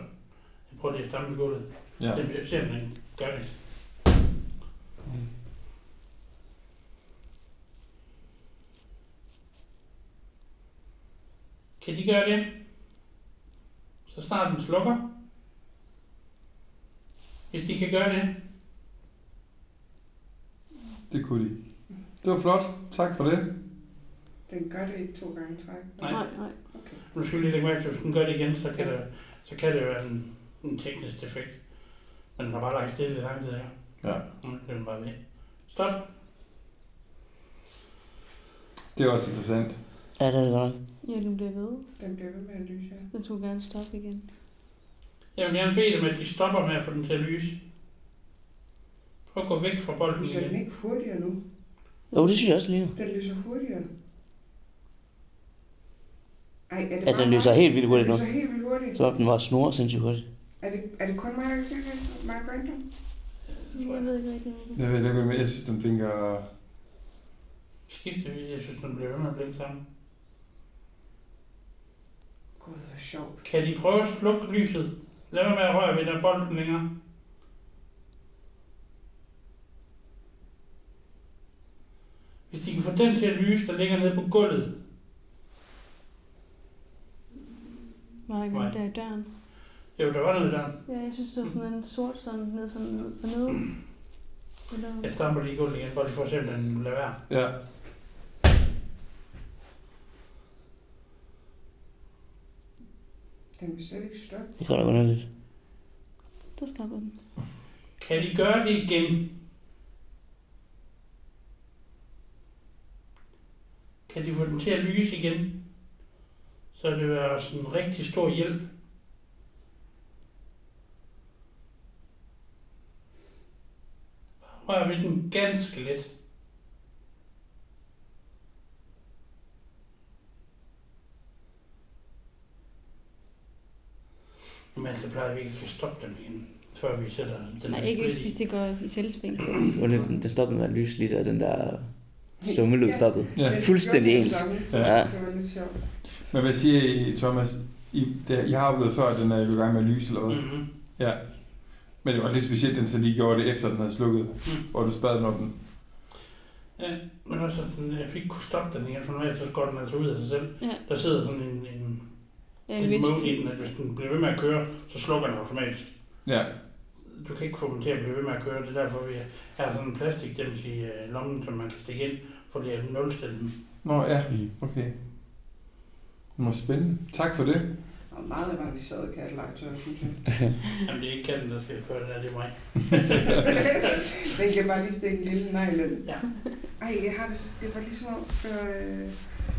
Jeg prøver lige at stamme gulvet. Ja. Ja. Det ser man gør det. Kan de gøre det? Så snart den slukker. Hvis de kan gøre det. Det kunne de. Det var flot. Tak for det. Den gør det ikke to gange i træk. Nej. Nej, nej. Okay. Nu skal vi lige lægge mærke til, hvis den gør det igen, så kan, det, så kan det være en, en teknisk defekt. Men den har bare lagt stille i lang tid, ja. Ja. Nu bliver den bare ved. Stop. Det er også interessant. Ja, det er det godt. Ja, den bliver ved. Den bliver ved med at lyse, ja. Den tog gerne stoppe igen. Jeg vil gerne bede dem, at de stopper med at få den til at lyse. Prøv at gå væk fra bolden Lyser den igen. ikke hurtigere nu? Jo, det synes jeg også lige. Den lyser hurtigere. Ej, er det Ja, bare den lyser mig? helt vildt hurtigt nu. Den lyser helt vildt hurtigt. Så den var snor sindssygt hurtigt. Er det, er det kun mig, der kan se det? Mig og Brandon? Jeg ved ikke rigtig, hvad Jeg ved ikke, men jeg synes, den blinker... Skifter vi, jeg synes, den bliver ved med at blinke sammen. Gud, hvor sjovt. Kan de prøve at slukke lyset? Lad være med at røre ved den bolden længere. Hvis de kan få den til at lyse, der ligger nede på gulvet, Var der ikke noget der i døren? jo, der var noget der. Ja, jeg synes, det var sådan en sort sådan ned sådan for nede. Eller... Jeg stamper lige i gulvet igen, bare lige for at se, om den lader være. Ja. Den vil slet ikke stoppe. Det kan da underligt. Så stopper den. Kan de gøre det igen? Kan de få den til at lyse igen? Så det vil være sådan en rigtig stor hjælp. Rør ved den ganske let. Men så plejer vi ikke at stoppe dem igen, før vi sætter den Nej, ikke i. hvis det går i selvsving. Og (clears throat) det, det stoppede med at lyse lige der, den der summelyd stoppede. ja. Fuldstændig ens. den samme, så Ja. Lidt sjovt. Men hvad siger I, Thomas? I, det, jeg har oplevet før, at den er i gang med at lyse eller hvad? Mm-hmm. Ja. Men det var lidt specielt, at den så lige gjorde det, efter den havde slukket. Mm. Hvor du spad den op den. Ja, men også at den, jeg fik kunne stoppe den igen, for normalt så går den altså ud af sig selv. Ja. Der sidder sådan en, en, En vidst. mode i den, at hvis den bliver ved med at køre, så slukker den automatisk. Ja. Du kan ikke få dem til at blive ved med at køre, det er derfor, vi har sådan en plastikdims i øh, lommen, som man kan stikke ind, for det er nulstille den. Nå ja, okay. Det var spændende. Tak for det. Og meget avanceret kattelejtøj, synes jeg. Jamen det er ikke katten, der skal køre det der, det er mig. (laughs) Den kan bare lige stikke en lille negl ind. Ja. Ej, jeg har det, det var ligesom om, øh,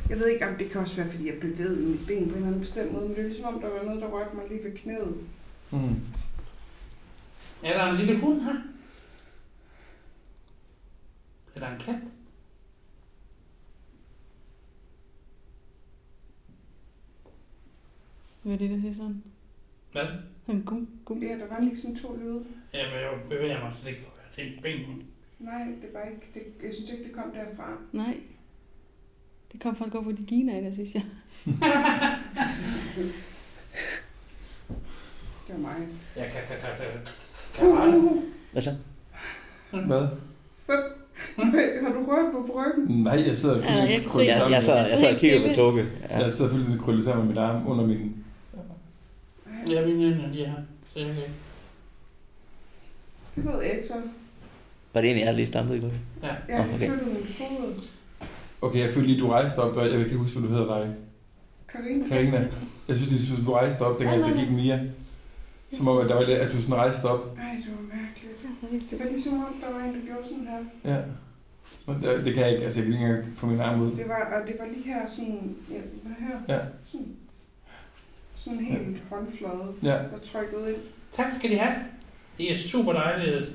jeg ved ikke om det kan også være, fordi jeg bevægede mit ben på en eller anden bestemt måde, men det er ligesom om, der var noget, der rørte mig lige ved knæet. Mm. Er der en lille hund her? Er der en kat? Hvad er det, der siger sådan? Hvad? En gum, gum. Ja, der var lige sådan to lyde. Ja, men jeg bevæger mig, så det kan være. Det er en ben. Nej, det var ikke, det, jeg synes ikke, det kom derfra. Nej. Det kom faktisk godt fra de giner, der synes jeg. Det var mig. Ja, kan, kan, kan, kan. Kan Hvad så? Hvad? har du rørt på bryggen? Nej, jeg sidder Ja, jeg Jeg, jeg, med- sad, jeg sad og kiggede på Toge. Ja. jeg sidder fuldstændig krøllet sammen med mit arm under min... Ja, mine hænder, de er her. Så jeg kan ikke. Det ved jeg ikke så. Var det egentlig, jeg lige stammede i går? Jeg Nå, har okay. flyttet min fod. Okay, jeg følte lige, du rejste op, og jeg kan ikke huske, hvad du hedder dig. Karina. Karina. Jeg synes lige, du rejste op, dengang jeg så gik Mia. Som om, at, der var lidt, at du sådan rejste op. Ej, det var mærkeligt. Det var ligesom om, der var en, der gjorde sådan her. Ja. Men det, det kan jeg ikke, altså jeg kan ikke engang få min arm ud. Det var, og det var lige her sådan, ja, hvad her? Ja. Sådan, sådan helt håndflade, Ja. der trykkede ind. Tak skal de have. Det er super dejligt, at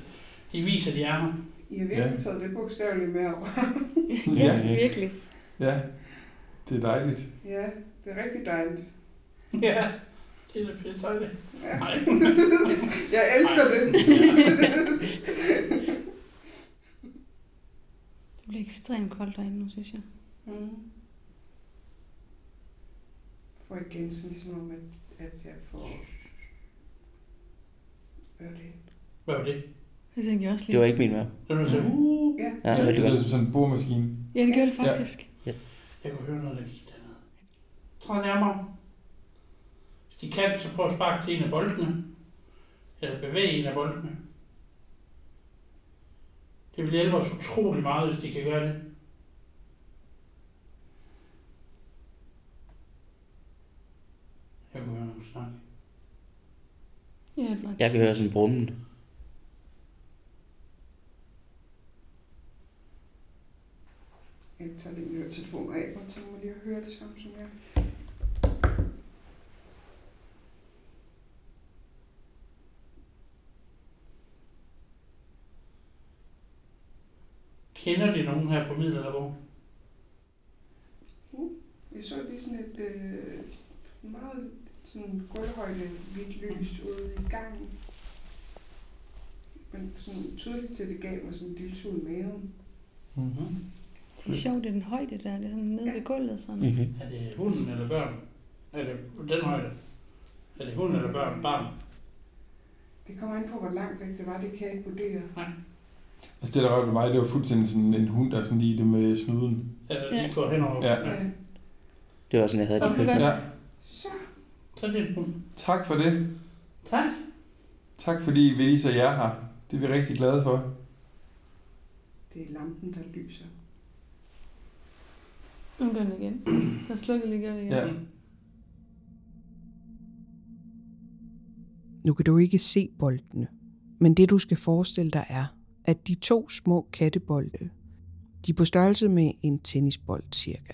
de viser, de er her. I har virkelig Ja. taget det bogstaveligt med over. (laughs) Ja, Ja. virkelig. Ja. Det er dejligt. Ja, det er rigtig dejligt. (laughs) Ja, det er da pisse dejligt. Ja. Nej. (laughs) Jeg elsker det. Det bliver ekstremt koldt derinde nu, synes jeg. Mm. Får igen sådan ligesom om, at, at jeg får... Hvad er det? Hvad var det? Det tænkte jeg også lige. Det var ikke min mave. Det var sagde, uh. Ja, Ja, Ja, Det det som sådan en boremaskine. Ja, det gjorde det faktisk. Jeg kunne høre noget, der gik dernede. Træd nærmere. Hvis de kan, så prøv at sparke til en af boldene. Eller bevæge en af boldene. Det vil hjælpe os utrolig meget, hvis de kan gøre det. Jeg kunne høre nogen snakke. Ja, det var Jeg kan høre sådan en brummen. Jeg tager lige min høretelefoner af, og tænker mig lige høre det samme som jeg. Kender de nogen her på Middelalderborg? Vi så lige sådan et øh, meget sådan gulvhøjde hvidt lys ude i gangen. Men sådan tydeligt til, at det gav mig sådan en lille sul i maven. Mm-hmm. Det er sjovt, det er den højde der. Det er sådan nede ved gulvet sådan. Mm-hmm. Er det hunden eller børn? Er det den højde? Er det hunden eller børn? Barn? Det kommer an på, hvor langt væk det var, det kan jeg ikke vurdere. Altså det, der rørte mig, det var fuldstændig sådan en hund, der sådan lige det med snuden. Ja. går henover? Ja. Ja. Det var sådan, jeg havde det i Okay. køkkenet. Ja, Så, Så er det en hund. tak for det. Tak. Tak fordi vi viser jer her. Det er vi rigtig glade for. det er lampen, der lyser. Nu gør den igen. Der slukker lige det igen. Ja. Nu kan du ikke se boldene, men det du skal forestille dig er, at de to små kattebolde, de er på størrelse med en tennisbold cirka.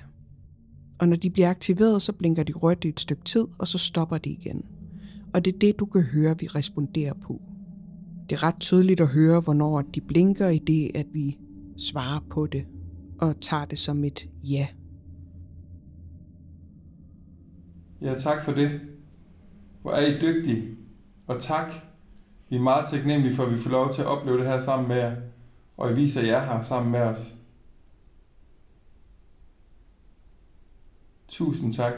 Og når de bliver aktiveret, så blinker de rødt i et stykke tid, og så stopper de igen. Og det er det, du kan høre, vi responderer på. Det er ret tydeligt at høre, hvornår de blinker i det, at vi svarer på det, og tager det som et ja. Ja, tak for det. Hvor er I dygtige. Og tak. Vi er meget taknemmelige for, at vi får lov til at opleve det her sammen med jer. Og I viser jer her sammen med os. Tusind tak.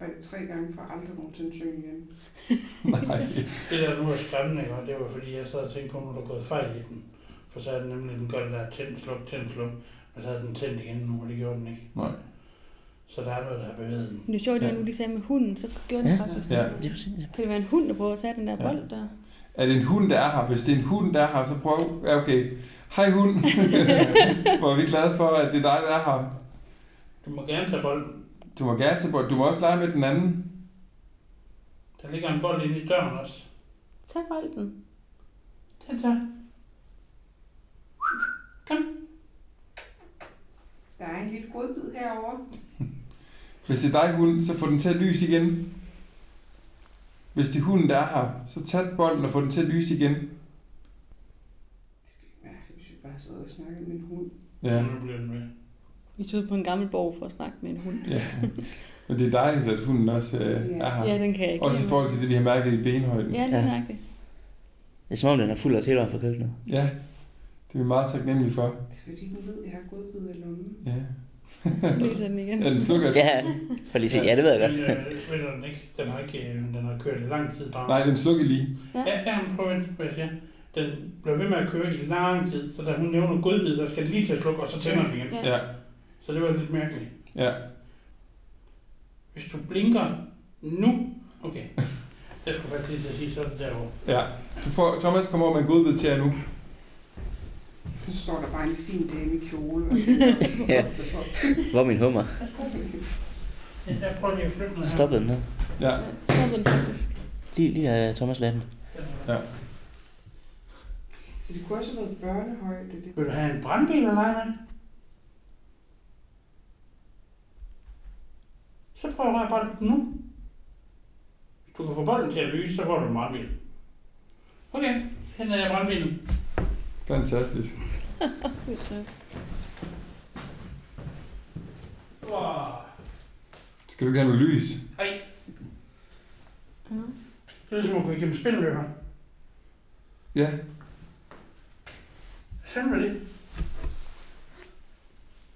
Var det tre gange for aldrig nogensinde synge igen? (laughs) Nej. Det der nu er skræmmende? Og det var fordi, jeg sad og tænkte på, at nu er der gået fejl i den. For så er den nemlig, den gør det der tænd, sluk, tænd, sluk. Men så havde den tændt igen nu, og det gjorde den ikke. Nej. Så der er noget, der har bevæget den. Men det er sjovt, det var nu, de sagde med hunden, så gjorde den Ja. faktisk Ja. det. Lige. Kan det være en hund, der prøver at tage den der Ja. bold der? Er det en hund, der er her? Hvis det er en hund, der er her, så prøv... Ja, okay. Hej hund. (laughs) Hvor er vi glade for, at det er dig, der er her. Du må gerne tage bolden. Du må gerne tage bold. Du må også lege med den anden. Der ligger en bold inde i døren også. Tag bolden. Den så. Kom. lille godbid herovre. Hvis det er dig, hund, så få den til at lyse igen. Hvis det er hunden, der er her, så tag bolden og få den til at lyse igen. Det er mærkeligt, hvis vi bare sidder og snakker med en hund. Ja, Nu bliver den med. Vi tog på en gammel borg for at snakke med en hund. ja. Men det er dejligt, at hunden også øh, er her. Ja, den kan jeg ikke. Også i forhold til det, vi har mærket i benhøjden. Ja, det er nøjagtigt. Det er som om, den er fuld af tilhører fra køkkenet. Ja, det er vi meget taknemmelige for. Det er fordi, hun ved, at jeg har godbid i lommen. Ja. Så lyser den igen. Ja, den slukker. Ja, for lige se. Ja, det ved jeg godt. Men, øh, den ikke? Den har ikke, øh, den har kørt i lang tid bare. Nej, den slukker lige. Ja, ja, men prøv at siger. Den blev ved med at køre i lang tid, så da hun nævner godbid, der skal den lige til at slukke, og så tænder den igen. Ja. Ja, Så det var lidt mærkeligt. ja. Hvis du blinker nu, okay. Jeg skulle faktisk lige til at sige, så er det derovre. ja. Du får, Thomas kommer over med en godbid til jer nu. Så står der bare en fin dame i kjole. Og (laughs) tænker, Ja. Hvor er min hummer? Ja, Jeg prøver her. Stoppede den her. Ja, Så er den faktisk. Lige, lige af Thomas Laden. Så det kunne også have været børnehøjde. Det. Vil du have en brandbil lege med? Så prøv at røre bolden nu. Hvis du kan få bolden til at lyse, så får du en brandbil. Okay, henter jeg brandbilen. Fantastisk. Wow. Skal du ikke have noget lys? Ej, Ja. det er ligesom at gå igennem spindeløber. Ja. Hvad fanden var det?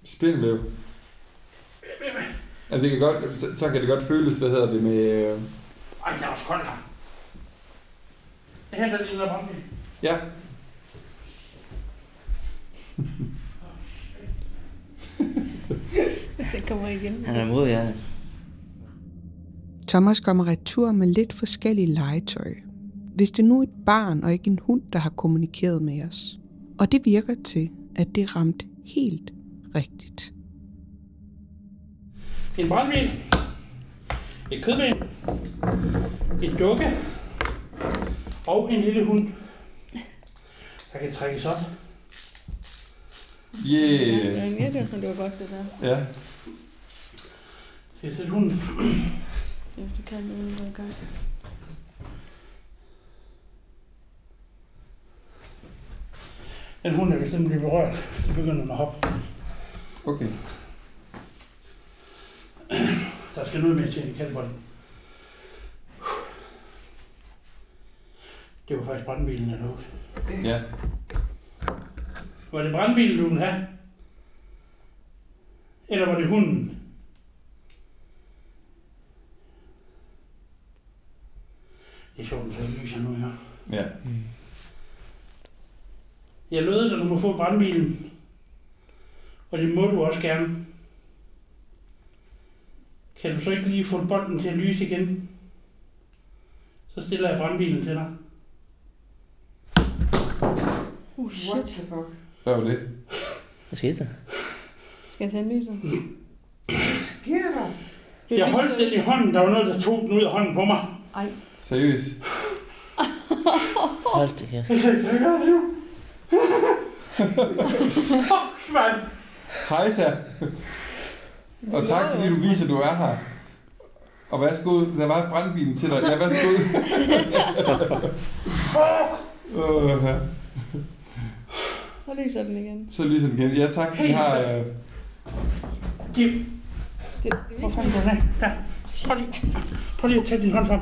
Spindelvæv. Ja, det kan godt, så- så kan det godt føles, hvad hedder det med... Øh, Ej, det er også koldt her. Jeg henter lige noget brandbil. ja, Så kommer igen. Han er modig, ja. Thomas kommer retur med lidt forskellige legetøj. Hvis det nu er et barn og ikke en hund, der har kommunikeret med os. Og det virker til, at det ramt helt rigtigt. En brandbil. Et kødben. Et dukke. Og en lille hund. Der kan trækkes op. yeah. Ja, det var sådan, det var godt, det der. Ja, Skal jeg sætte hunden? Ja, det kan nu i gang. Den hund er hvis den bliver berørt. Så begynder den at hoppe. okay. Der skal noget mere til en kaldbold. Det var faktisk brandbilen, jeg lovede. Ja. Var det brandbilen, du ville have? Eller var det hunden? Det er sjovt, at det lyser nu, ja. Ja. Jeg lovede dig, du må få brandbilen. Og det må du også gerne. Kan du så ikke lige få bolden til at lyse igen? Så stiller jeg brandbilen til dig. What shit. the fuck? Hvad var det? Hvad skete der? Skal jeg tænde lyset? Hvad sker der? Jeg holdt den i hånden. Der var noget, der tog den ud af hånden på mig. Ej, Seriøst? (laughs) Hold det kæft. Jeg kan ikke gøre det nu. Fuck, mand. Hej, så. Og tak, fordi du viser, at du er her. Og værsgo, der var brandbilen til dig. Ja, værsgo. (laughs) uh, ja. Så lyser den igen. Så lyser den igen. Ja, tak. Vi har... Øh, Det, Det, det hvor er fanden går den af? Der. Prøv lige, prøv lige at tage din hånd frem.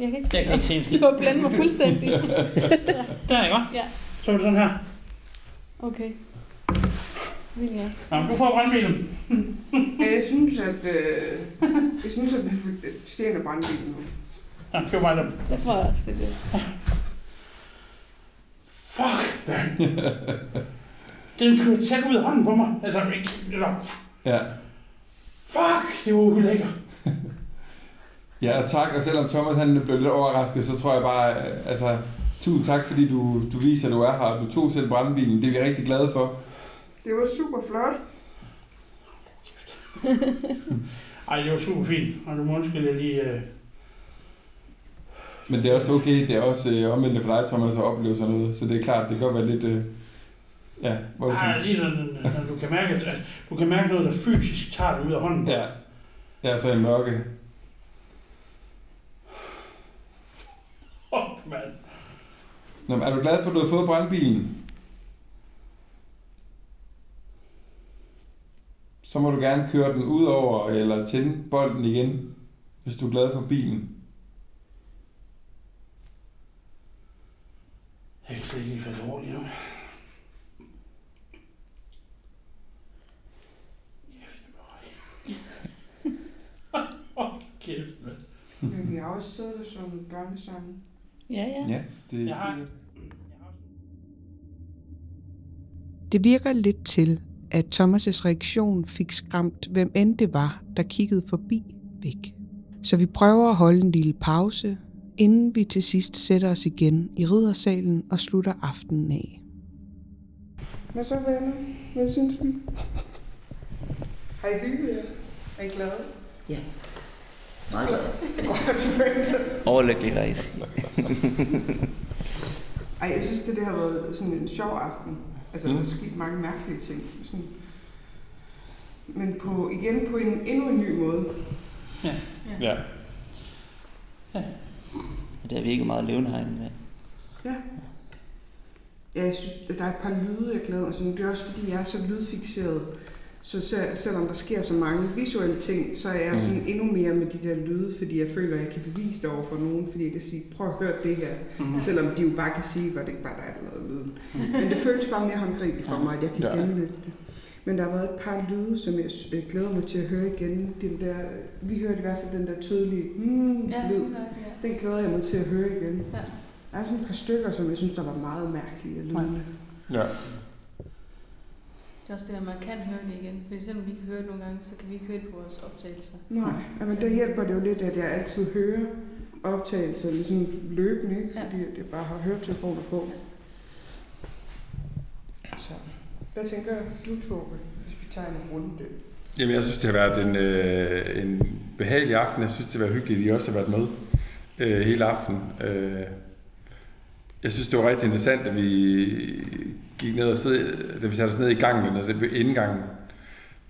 Jeg kan ikke se. Jeg kan ikke se en skid. Du har blændet mig fuldstændig. (laughs) Der, ikke? Ja. Så er det sådan her. Okay. Ja. Nå, du får brandbilen. Jeg synes, at, øh, jeg synes, at vi stjæler brandbilen nu. Ja, det var bare dem. Det tror jeg også, det er det. Fuck, den. Den kørte tæt ud af hånden på mig. Altså, ikke, eller, ja. fuck, det var ulækkert. (laughs) Ja, og tak. Og selvom Thomas han blev lidt overrasket, så tror jeg bare, altså, tusind tak, fordi du, du viser, at du er her. Du tog selv brandbilen. Det er vi rigtig glade for. Det var super flot. Ej, det var super fint. Og du må undskylde, jeg lige... Øh... Men det er også okay. Det er også øh, omvendt for dig, Thomas, at opleve sådan noget. Så det er klart, det kan godt være lidt, øh, Ja, hvor er det sådan... lige når, når du kan mærke, at du kan mærke noget, der fysisk tager dig ud af hånden. Ja. Ja, så i mørke. Åh, mand. Nå, er du glad for, at du har fået brandbilen? Så må du gerne køre den ud over eller tænde bolden igen, hvis du er glad for bilen. Jeg kan slet ikke lige falde roligt nu. (laughs) Kæft. Men vi har også siddet og sunget børnesange. Ja, ja. Ja, det er Jeg har-. Det virker lidt til, at Thomas' reaktion fik skræmt, hvem end det var, der kiggede forbi væk. Så vi prøver at holde en lille pause, inden vi til sidst sætter os igen i riddersalen og slutter aftenen af. Hvad så, venner? Hvad synes vi? Har I hygget jer? Er I glade? Meget glad. Godt, Brenda. Overlykkelig rejse. Ej, jeg synes, det, det har været sådan en sjov aften. Altså, Mm. mm. der er sket mange mærkelige ting. Sådan. Men på, igen på en endnu en ny måde. Ja. Det har virket meget levende herinde med. Ja. Ja, jeg synes, at der er et par lyde, jeg glæder mig til. Det er også, fordi jeg er så lydfixeret. Så selv, selvom der sker så mange visuelle ting, så er jeg Mm. sådan endnu mere med de der lyde, fordi jeg føler, at jeg kan bevise det over for nogen, fordi jeg kan sige, prøv at høre det her. Mhm. Selvom de jo bare kan sige, hvor det ikke bare der er lavede lyden. Men det føles bare mere håndgribeligt for mig, at jeg kan ja. genlytte det. Men der har været et par lyde, som jeg øh, glæder mig til at høre igen. Den der, vi hørte i hvert fald den der tydelige mm, Ja, lyd. det, ja. Den glæder jeg mig til at høre igen. Ja. Der er sådan et par stykker, som jeg synes, der var meget mærkelige af lydene. Ja. Det er også det, at man kan høre det igen. For selvom vi kan høre det nogle gange, så kan vi ikke høre det på vores optagelser. Nej, men der hjælper det jo lidt, at jeg altid hører optagelserne sådan løbende, ikke? Ja. fordi jeg bare har høretelefoner på. Så, hvad tænker du, Torbe, hvis vi tager en runde? Jamen, jeg synes, det har været en, øh, en behagelig aften. Jeg synes, det har været hyggeligt, at I også har været med øh, hele aften. Øh, jeg synes, det var rigtig interessant, at vi gik ned og sad, da vi satte os ned i gangen, eller ved indgangen,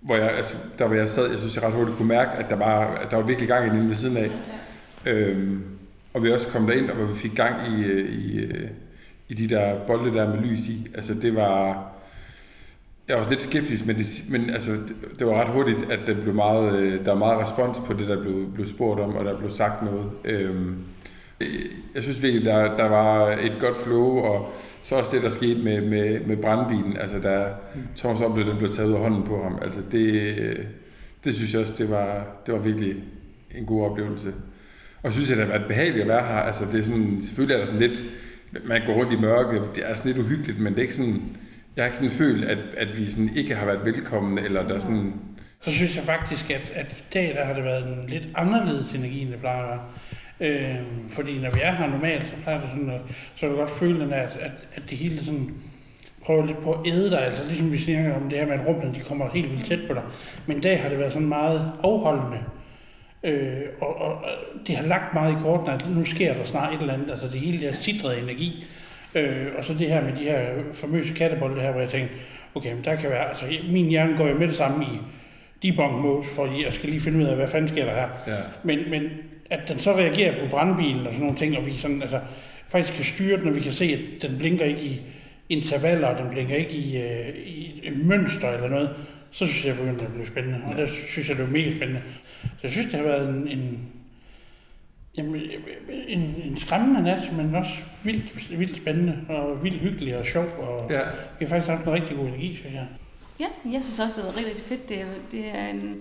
hvor jeg, altså, der hvor jeg sad, jeg synes, jeg ret hurtigt kunne mærke, at der var, at der var virkelig gang i den ved siden af. Øhm, og vi også kom derind, og hvor vi fik gang i, øh, i, øh, i de der bolde der med lys i. Altså det var... Jeg var også lidt skeptisk, men, det, men altså, det, det var ret hurtigt, at der blev meget, øh, der var meget respons på det, der blev, blev spurgt om, og der blev sagt noget. Øhm, øh, jeg synes virkelig, der, der var et godt flow, og så også det, der skete med, med, med brandbilen. Altså, da Thomas oplevede, den blev taget ud af hånden på ham. Altså, det, øh, det synes jeg også, det var, det var virkelig en god oplevelse. Og synes jeg, det har været behageligt at være her. Altså, det er sådan, selvfølgelig er der sådan lidt, man går rundt i mørke, det er sådan lidt uhyggeligt, men det er ikke sådan, jeg har ikke sådan følt, at, at vi sådan ikke har været velkomne, eller der er sådan, Så synes jeg faktisk, at, at i dag der har det været en lidt anderledes energi, end det plejer at være. Øh, fordi når vi er her normalt, så plejer det sådan, at, så du godt føle, at, at, at det hele sådan prøver lidt på at æde dig. Altså ligesom vi snakker om det her med, at rummet de kommer helt vildt tæt på dig. Men i dag har det været sådan meget afholdende. Øh, og, og, og det har lagt meget i kortene, at nu sker der snart et eller andet. Altså det hele der sidrede energi. Øh, og så det her med de her famøse kattebolde her, hvor jeg tænkte, okay, men der kan være, altså min hjerne går jo med det samme i debunk mode, for jeg skal lige finde ud af, hvad fanden sker der her. ja, Men, men at den så reagerer på brandbilen og sådan nogle ting, og vi sådan, altså, faktisk kan styre den, og vi kan se, at den blinker ikke i intervaller, og den blinker ikke i, øh, i et mønster eller noget, så synes jeg, det at blive spændende. Og det synes jeg, det er mega spændende. Så jeg synes, det har været en, en, jamen, en, en skræmmende nat, men også vildt, vildt spændende, og vildt hyggelig og sjov, og ja, vi har faktisk haft en rigtig god energi, synes jeg. Ja, jeg synes også, det har været rigtig, rigtig fedt. Det er, det er en,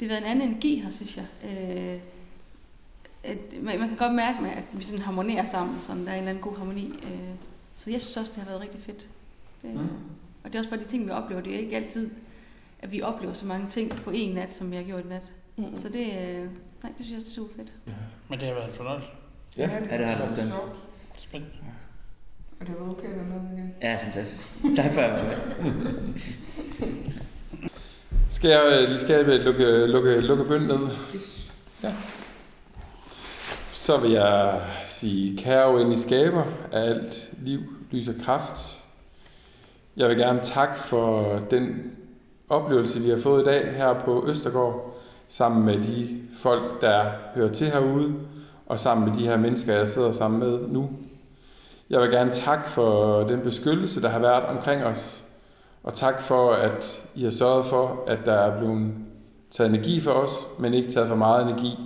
det har været en anden energi her, synes jeg. Øh, at man, man kan godt mærke, at vi sådan harmonerer sammen, sådan, der er en eller anden god harmoni. Øh, så jeg synes også, det har været rigtig fedt. Det, Mm. Og det er også bare de ting, vi oplever. Det er ikke altid, at vi oplever så mange ting på en nat, som vi har gjort i nat. Mm. Så det, øh, nej, det synes jeg også, det er super fedt. Men det har været en fornøjelse. Ja, det, Ja, det har var det sjovt. Spændende. Og det har været okay at være med igen. Ja, fantastisk. Tak for at være med. (laughs) Skal jeg, øh, skal jeg lukke, lukke, lukke bønden ned? Yes. Så vil jeg sige, kære ind i skaber af alt liv, lys og kraft. Jeg vil gerne takke for den oplevelse, vi har fået i dag her på Østergård, sammen med de folk, der hører til herude, og sammen med de her mennesker, jeg sidder sammen med nu. Jeg vil gerne takke for den beskyttelse, der har været omkring os, og tak for, at I har sørget for, at der er blevet taget energi for os, men ikke taget for meget energi.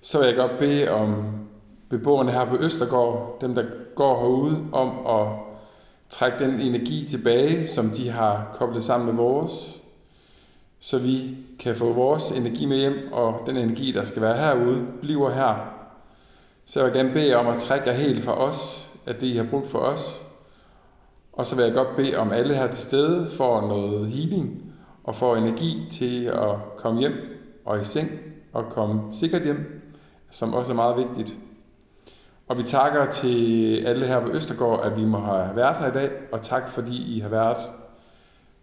Så vil jeg godt bede om beboerne her på Østergård, dem der går herude, om at trække den energi tilbage, som de har koblet sammen med vores, så vi kan få vores energi med hjem, og den energi, der skal være herude, bliver her. Så jeg vil gerne bede om at trække jer helt fra os, at det I har brugt for os. Og så vil jeg godt bede om alle her til stede får noget healing, og får energi til at komme hjem og i seng, og komme sikkert hjem, som også er meget vigtigt. Og vi takker til alle her på Østergård, at vi må have været her i dag, og tak fordi I har været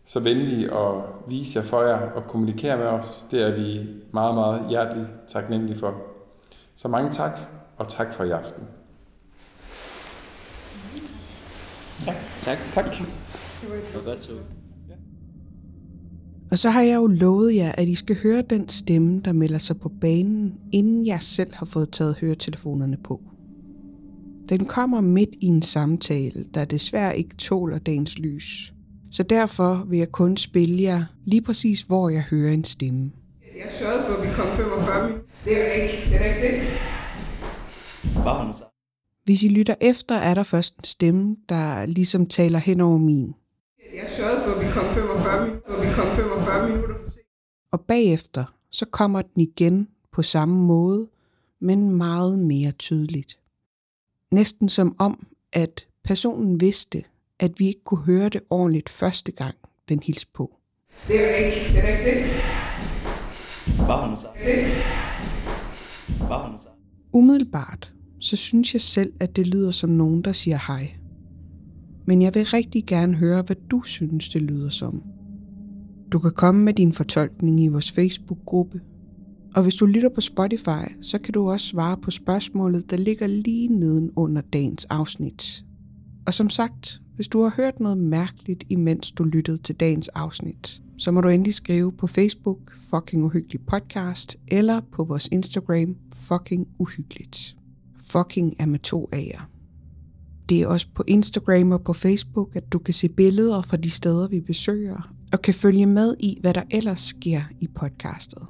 så venlige at vise jer for jer og kommunikere med os. Det er vi meget, meget hjerteligt taknemmelige for. Så mange tak, og tak for i aften. Tak. Tak. tak. Det var godt så. Og så har jeg jo lovet jer, at I skal høre den stemme, der melder sig på banen, inden jeg selv har fået taget høretelefonerne på. Den kommer midt i en samtale, der desværre ikke tåler dagens lys. Så derfor vil jeg kun spille jer lige præcis, hvor jeg hører en stemme. Jeg sørgede for, at vi kom 45 minutter. Det er ikke det. Er ikke det. Hvis I lytter efter, er der først en stemme, der ligesom taler hen over min. Jeg sørgede for, at vi kom 45 minutter. Vi kom 45 minutter for sent. Og bagefter, så kommer den igen på samme måde, men meget mere tydeligt. Næsten som om, at personen vidste, at vi ikke kunne høre det ordentligt første gang, den hils på. Det er ikke det. Er ikke det. Var hun så? Var hun så? Umiddelbart, så synes jeg selv, at det lyder som nogen, der siger hej. Men jeg vil rigtig gerne høre, hvad du synes, det lyder som. Du kan komme med din fortolkning i vores Facebook-gruppe. Og hvis du lytter på Spotify, så kan du også svare på spørgsmålet, der ligger lige neden under dagens afsnit. Og som sagt, hvis du har hørt noget mærkeligt, imens du lyttede til dagens afsnit, så må du endelig skrive på Facebook Fucking Uhyggelig Podcast eller på vores Instagram Fucking Uhyggeligt. Fucking er med to A'er. Det er også på Instagram og på Facebook, at du kan se billeder fra de steder, vi besøger, og kan følge med i, hvad der ellers sker i podcastet.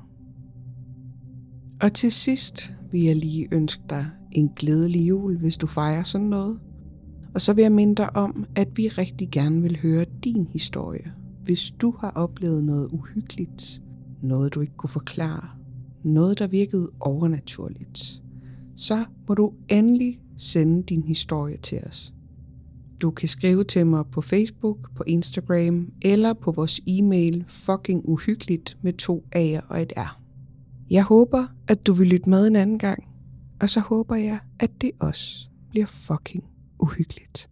Og til sidst vil jeg lige ønske dig en glædelig jul, hvis du fejrer sådan noget. Og så vil jeg minde dig om, at vi rigtig gerne vil høre din historie. Hvis du har oplevet noget uhyggeligt, noget du ikke kunne forklare, noget der virkede overnaturligt, så må du endelig sende din historie til os. Du kan skrive til mig på Facebook, på Instagram eller på vores e-mail fuckinguhyggeligt med to A'er og et R. Jeg håber, at du vil lytte med en anden gang, og så håber jeg, at det også bliver fucking uhyggeligt.